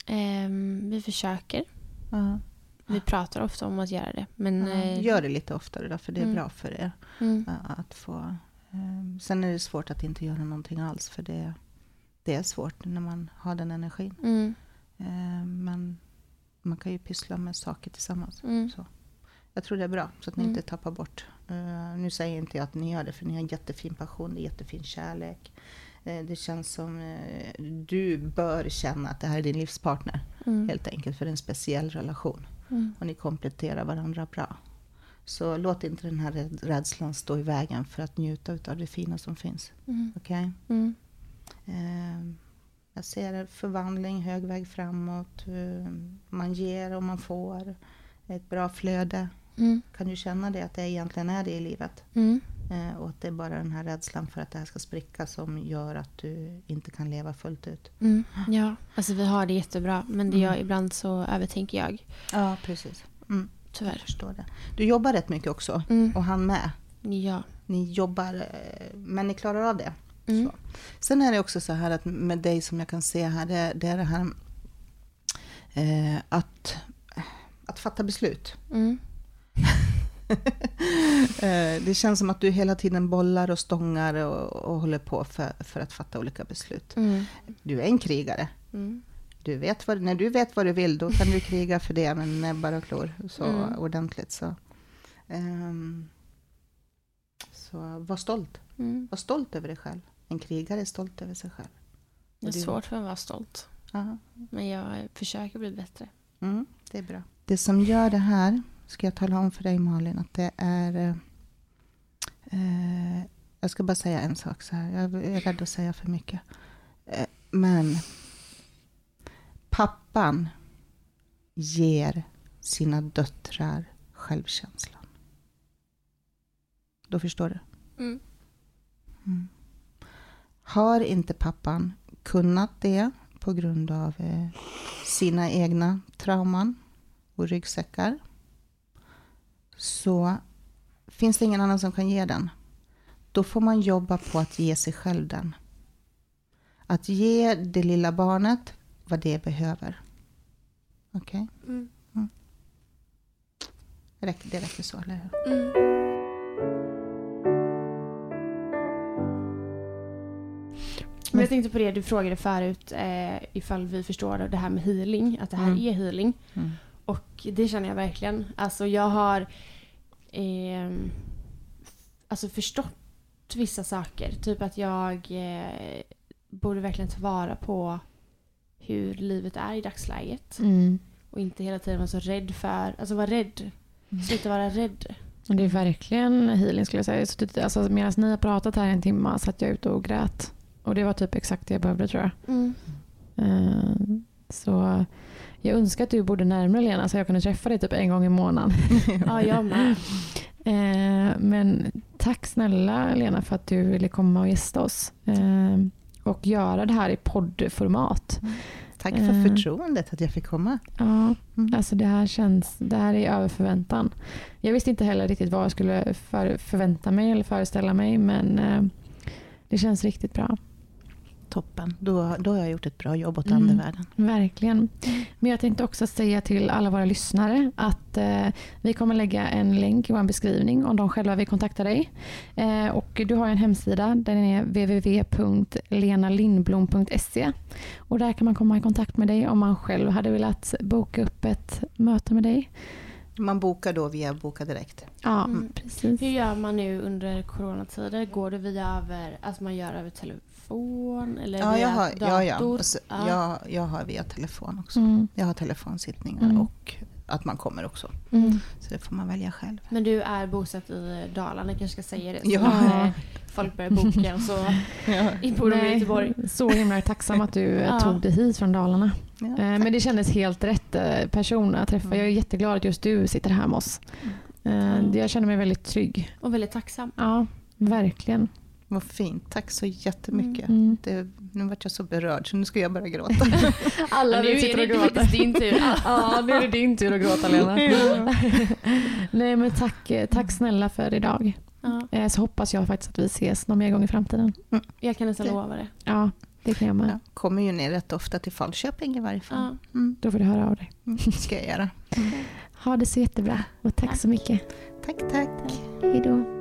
Ehm, vi försöker. Ja. Vi pratar ofta om att göra det. Men, eh, Gör det lite oftare då, för det är Mm. bra för er. Mm. Att få, ehm, sen är det svårt att inte göra någonting alls, för det, det är svårt när man har den energin. Mm. Ehm, men man kan ju pyssla med saker tillsammans. Mm. Så. Jag tror det är bra, så att ni Mm. inte tappar bort. Eh, nu säger inte jag att ni gör det, för ni har en jättefin passion, det är jättefin kärlek. Eh, det känns som eh, du bör känna att det här är din livspartner, Mm. helt enkelt, för det är en speciell relation. Mm. Och ni kompletterar varandra bra. Så låt inte den här räd- rädslan stå i vägen för att njuta av det fina som finns. Mm. Okej? Mm. Eh, jag ser förvandling, hög väg framåt. Eh, man ger och man får. Ett bra flöde. Mm. Kan du känna det, att det egentligen är det i livet? Mm. Eh, och att det är bara den här rädslan för att det här ska spricka som gör att du inte kan leva fullt ut. Mm. Ja, alltså vi har det jättebra. Men det gör, Mm. ibland så övertänker jag. Ja, precis. Mm, jag Tyvärr. förstår det. Du jobbar rätt mycket också. Mm. Och han med. Ja. Ni jobbar, eh, men ni klarar av det. Mm. Så. Sen är det också så här att med dig som jag kan se här, det, det är det här eh, att, att fatta beslut. [laughs] Eh, det känns som att du hela tiden bollar och stångar och, och håller på för, för att fatta olika beslut. Mm. Du är en krigare. Mm. Du vet vad, när du vet vad du vill, då kan du kriga för det med näbbar och klor. Så Mm. ordentligt. Så. Ehm, så var stolt. Mm. Var stolt över dig själv. En krigare är stolt över sig själv. Det är du- svårt för mig att vara stolt. Ja. Men jag försöker bli bättre. Mm, det är bra. Det som gör det här, ska jag tala om för dig Malin, att det är... eh, Eh, jag ska bara säga en sak så här. Jag är rädd att säga för mycket. Eh, men pappan ger sina döttrar självkänslan. Då förstår du? Mm. Mm. Har inte pappan kunnat det på grund av eh, sina egna trauman och ryggsäckar så finns det ingen annan som kan ge den. Då får man jobba på att ge sig själv den. Att ge det lilla barnet vad det behöver. Okej? Mm. Räcker- Det räcker så, eller hur? Mm. Men jag tänkte på det du frågade förut eh, ifall vi förstår det här med healing, att det här Mm. är healing. Mm. Och det känner jag verkligen. Alltså jag har ehm, alltså förstått vissa saker. Typ att jag eh, borde verkligen ta vara på hur livet är i dagsläget. Mm. Och inte hela tiden vara så rädd för, alltså vara rädd. Sluta vara rädd. Det är verkligen healing skulle jag säga. Så alltså, medan ni har pratat här en timme satt jag ute och grät. Och det var typ exakt det jag behövde tror jag. Mm. Eh, Så jag önskar att du bodde närmare Lena så jag kunde träffa dig typ en gång i månaden. [laughs] Ja, jag med. Eh, Men tack snälla Lena för att du ville komma och gästa oss. Eh, Och göra det här i poddformat. Tack för Eh. förtroendet att jag fick komma. Ja, Mm. alltså det här känns, det här är över förväntan. Jag visste inte heller riktigt vad jag skulle för, förvänta mig eller föreställa mig men eh, det känns riktigt bra. Toppen. Då, då har jag gjort ett bra jobb åt Mm. andevärlden. Verkligen. Men jag tänkte också säga till alla våra lyssnare att eh, vi kommer lägga en länk i vår beskrivning om de själva vill kontakta dig. Eh, och du har en hemsida, den är www.lenalindblom.se och där kan man komma i kontakt med dig om man själv hade velat boka upp ett möte med dig. Man bokar då via Boka Direkt. Ja, Mm. precis. Hur gör man nu under coronatider? Går det via över, alltså man gör över telefon eller Ja, via jag har, dator? ja, ja. Och så, Ja. jag, jag har via telefon också. Mm. Jag har telefonsittningar Mm. och att man kommer också. Mm. Så det får man välja själv. Men du är bosatt i Dalarna, jag kanske ska säga det. Så Ja. när folk börjar boka så [laughs] bor de i Nej, Göteborg. Så himla tacksam att du eh, Ja. tog dig hit från Dalarna. Ja, Eh. Men det kändes helt rätt eh, person att träffa. Mm. Jag är jätteglad att just du sitter här med oss. Eh, Jag känner mig väldigt trygg. Och väldigt tacksam. Ja, verkligen. Vad fint. Tack så jättemycket. Mm. Det, nu vart jag så berörd så nu ska jag börja gråta. [laughs] Alla nu vi sitter är och det gråter. faktiskt din tur. [laughs] Ja, nu är det din tur att gråta Lena. [laughs] Nej men tack, tack snälla för idag. Ja, Eh, Så hoppas jag faktiskt att vi ses någon mer gång i framtiden. jag kan nästan Det- lova det. Ja, det kan jag med. Jag kommer ju ner rätt ofta till Falköping i varje fall. Ja. Mm. Då får du höra av dig. Mm. ska jag göra. Ha det så jättebra och tack så mycket. Tack, tack. Hej då.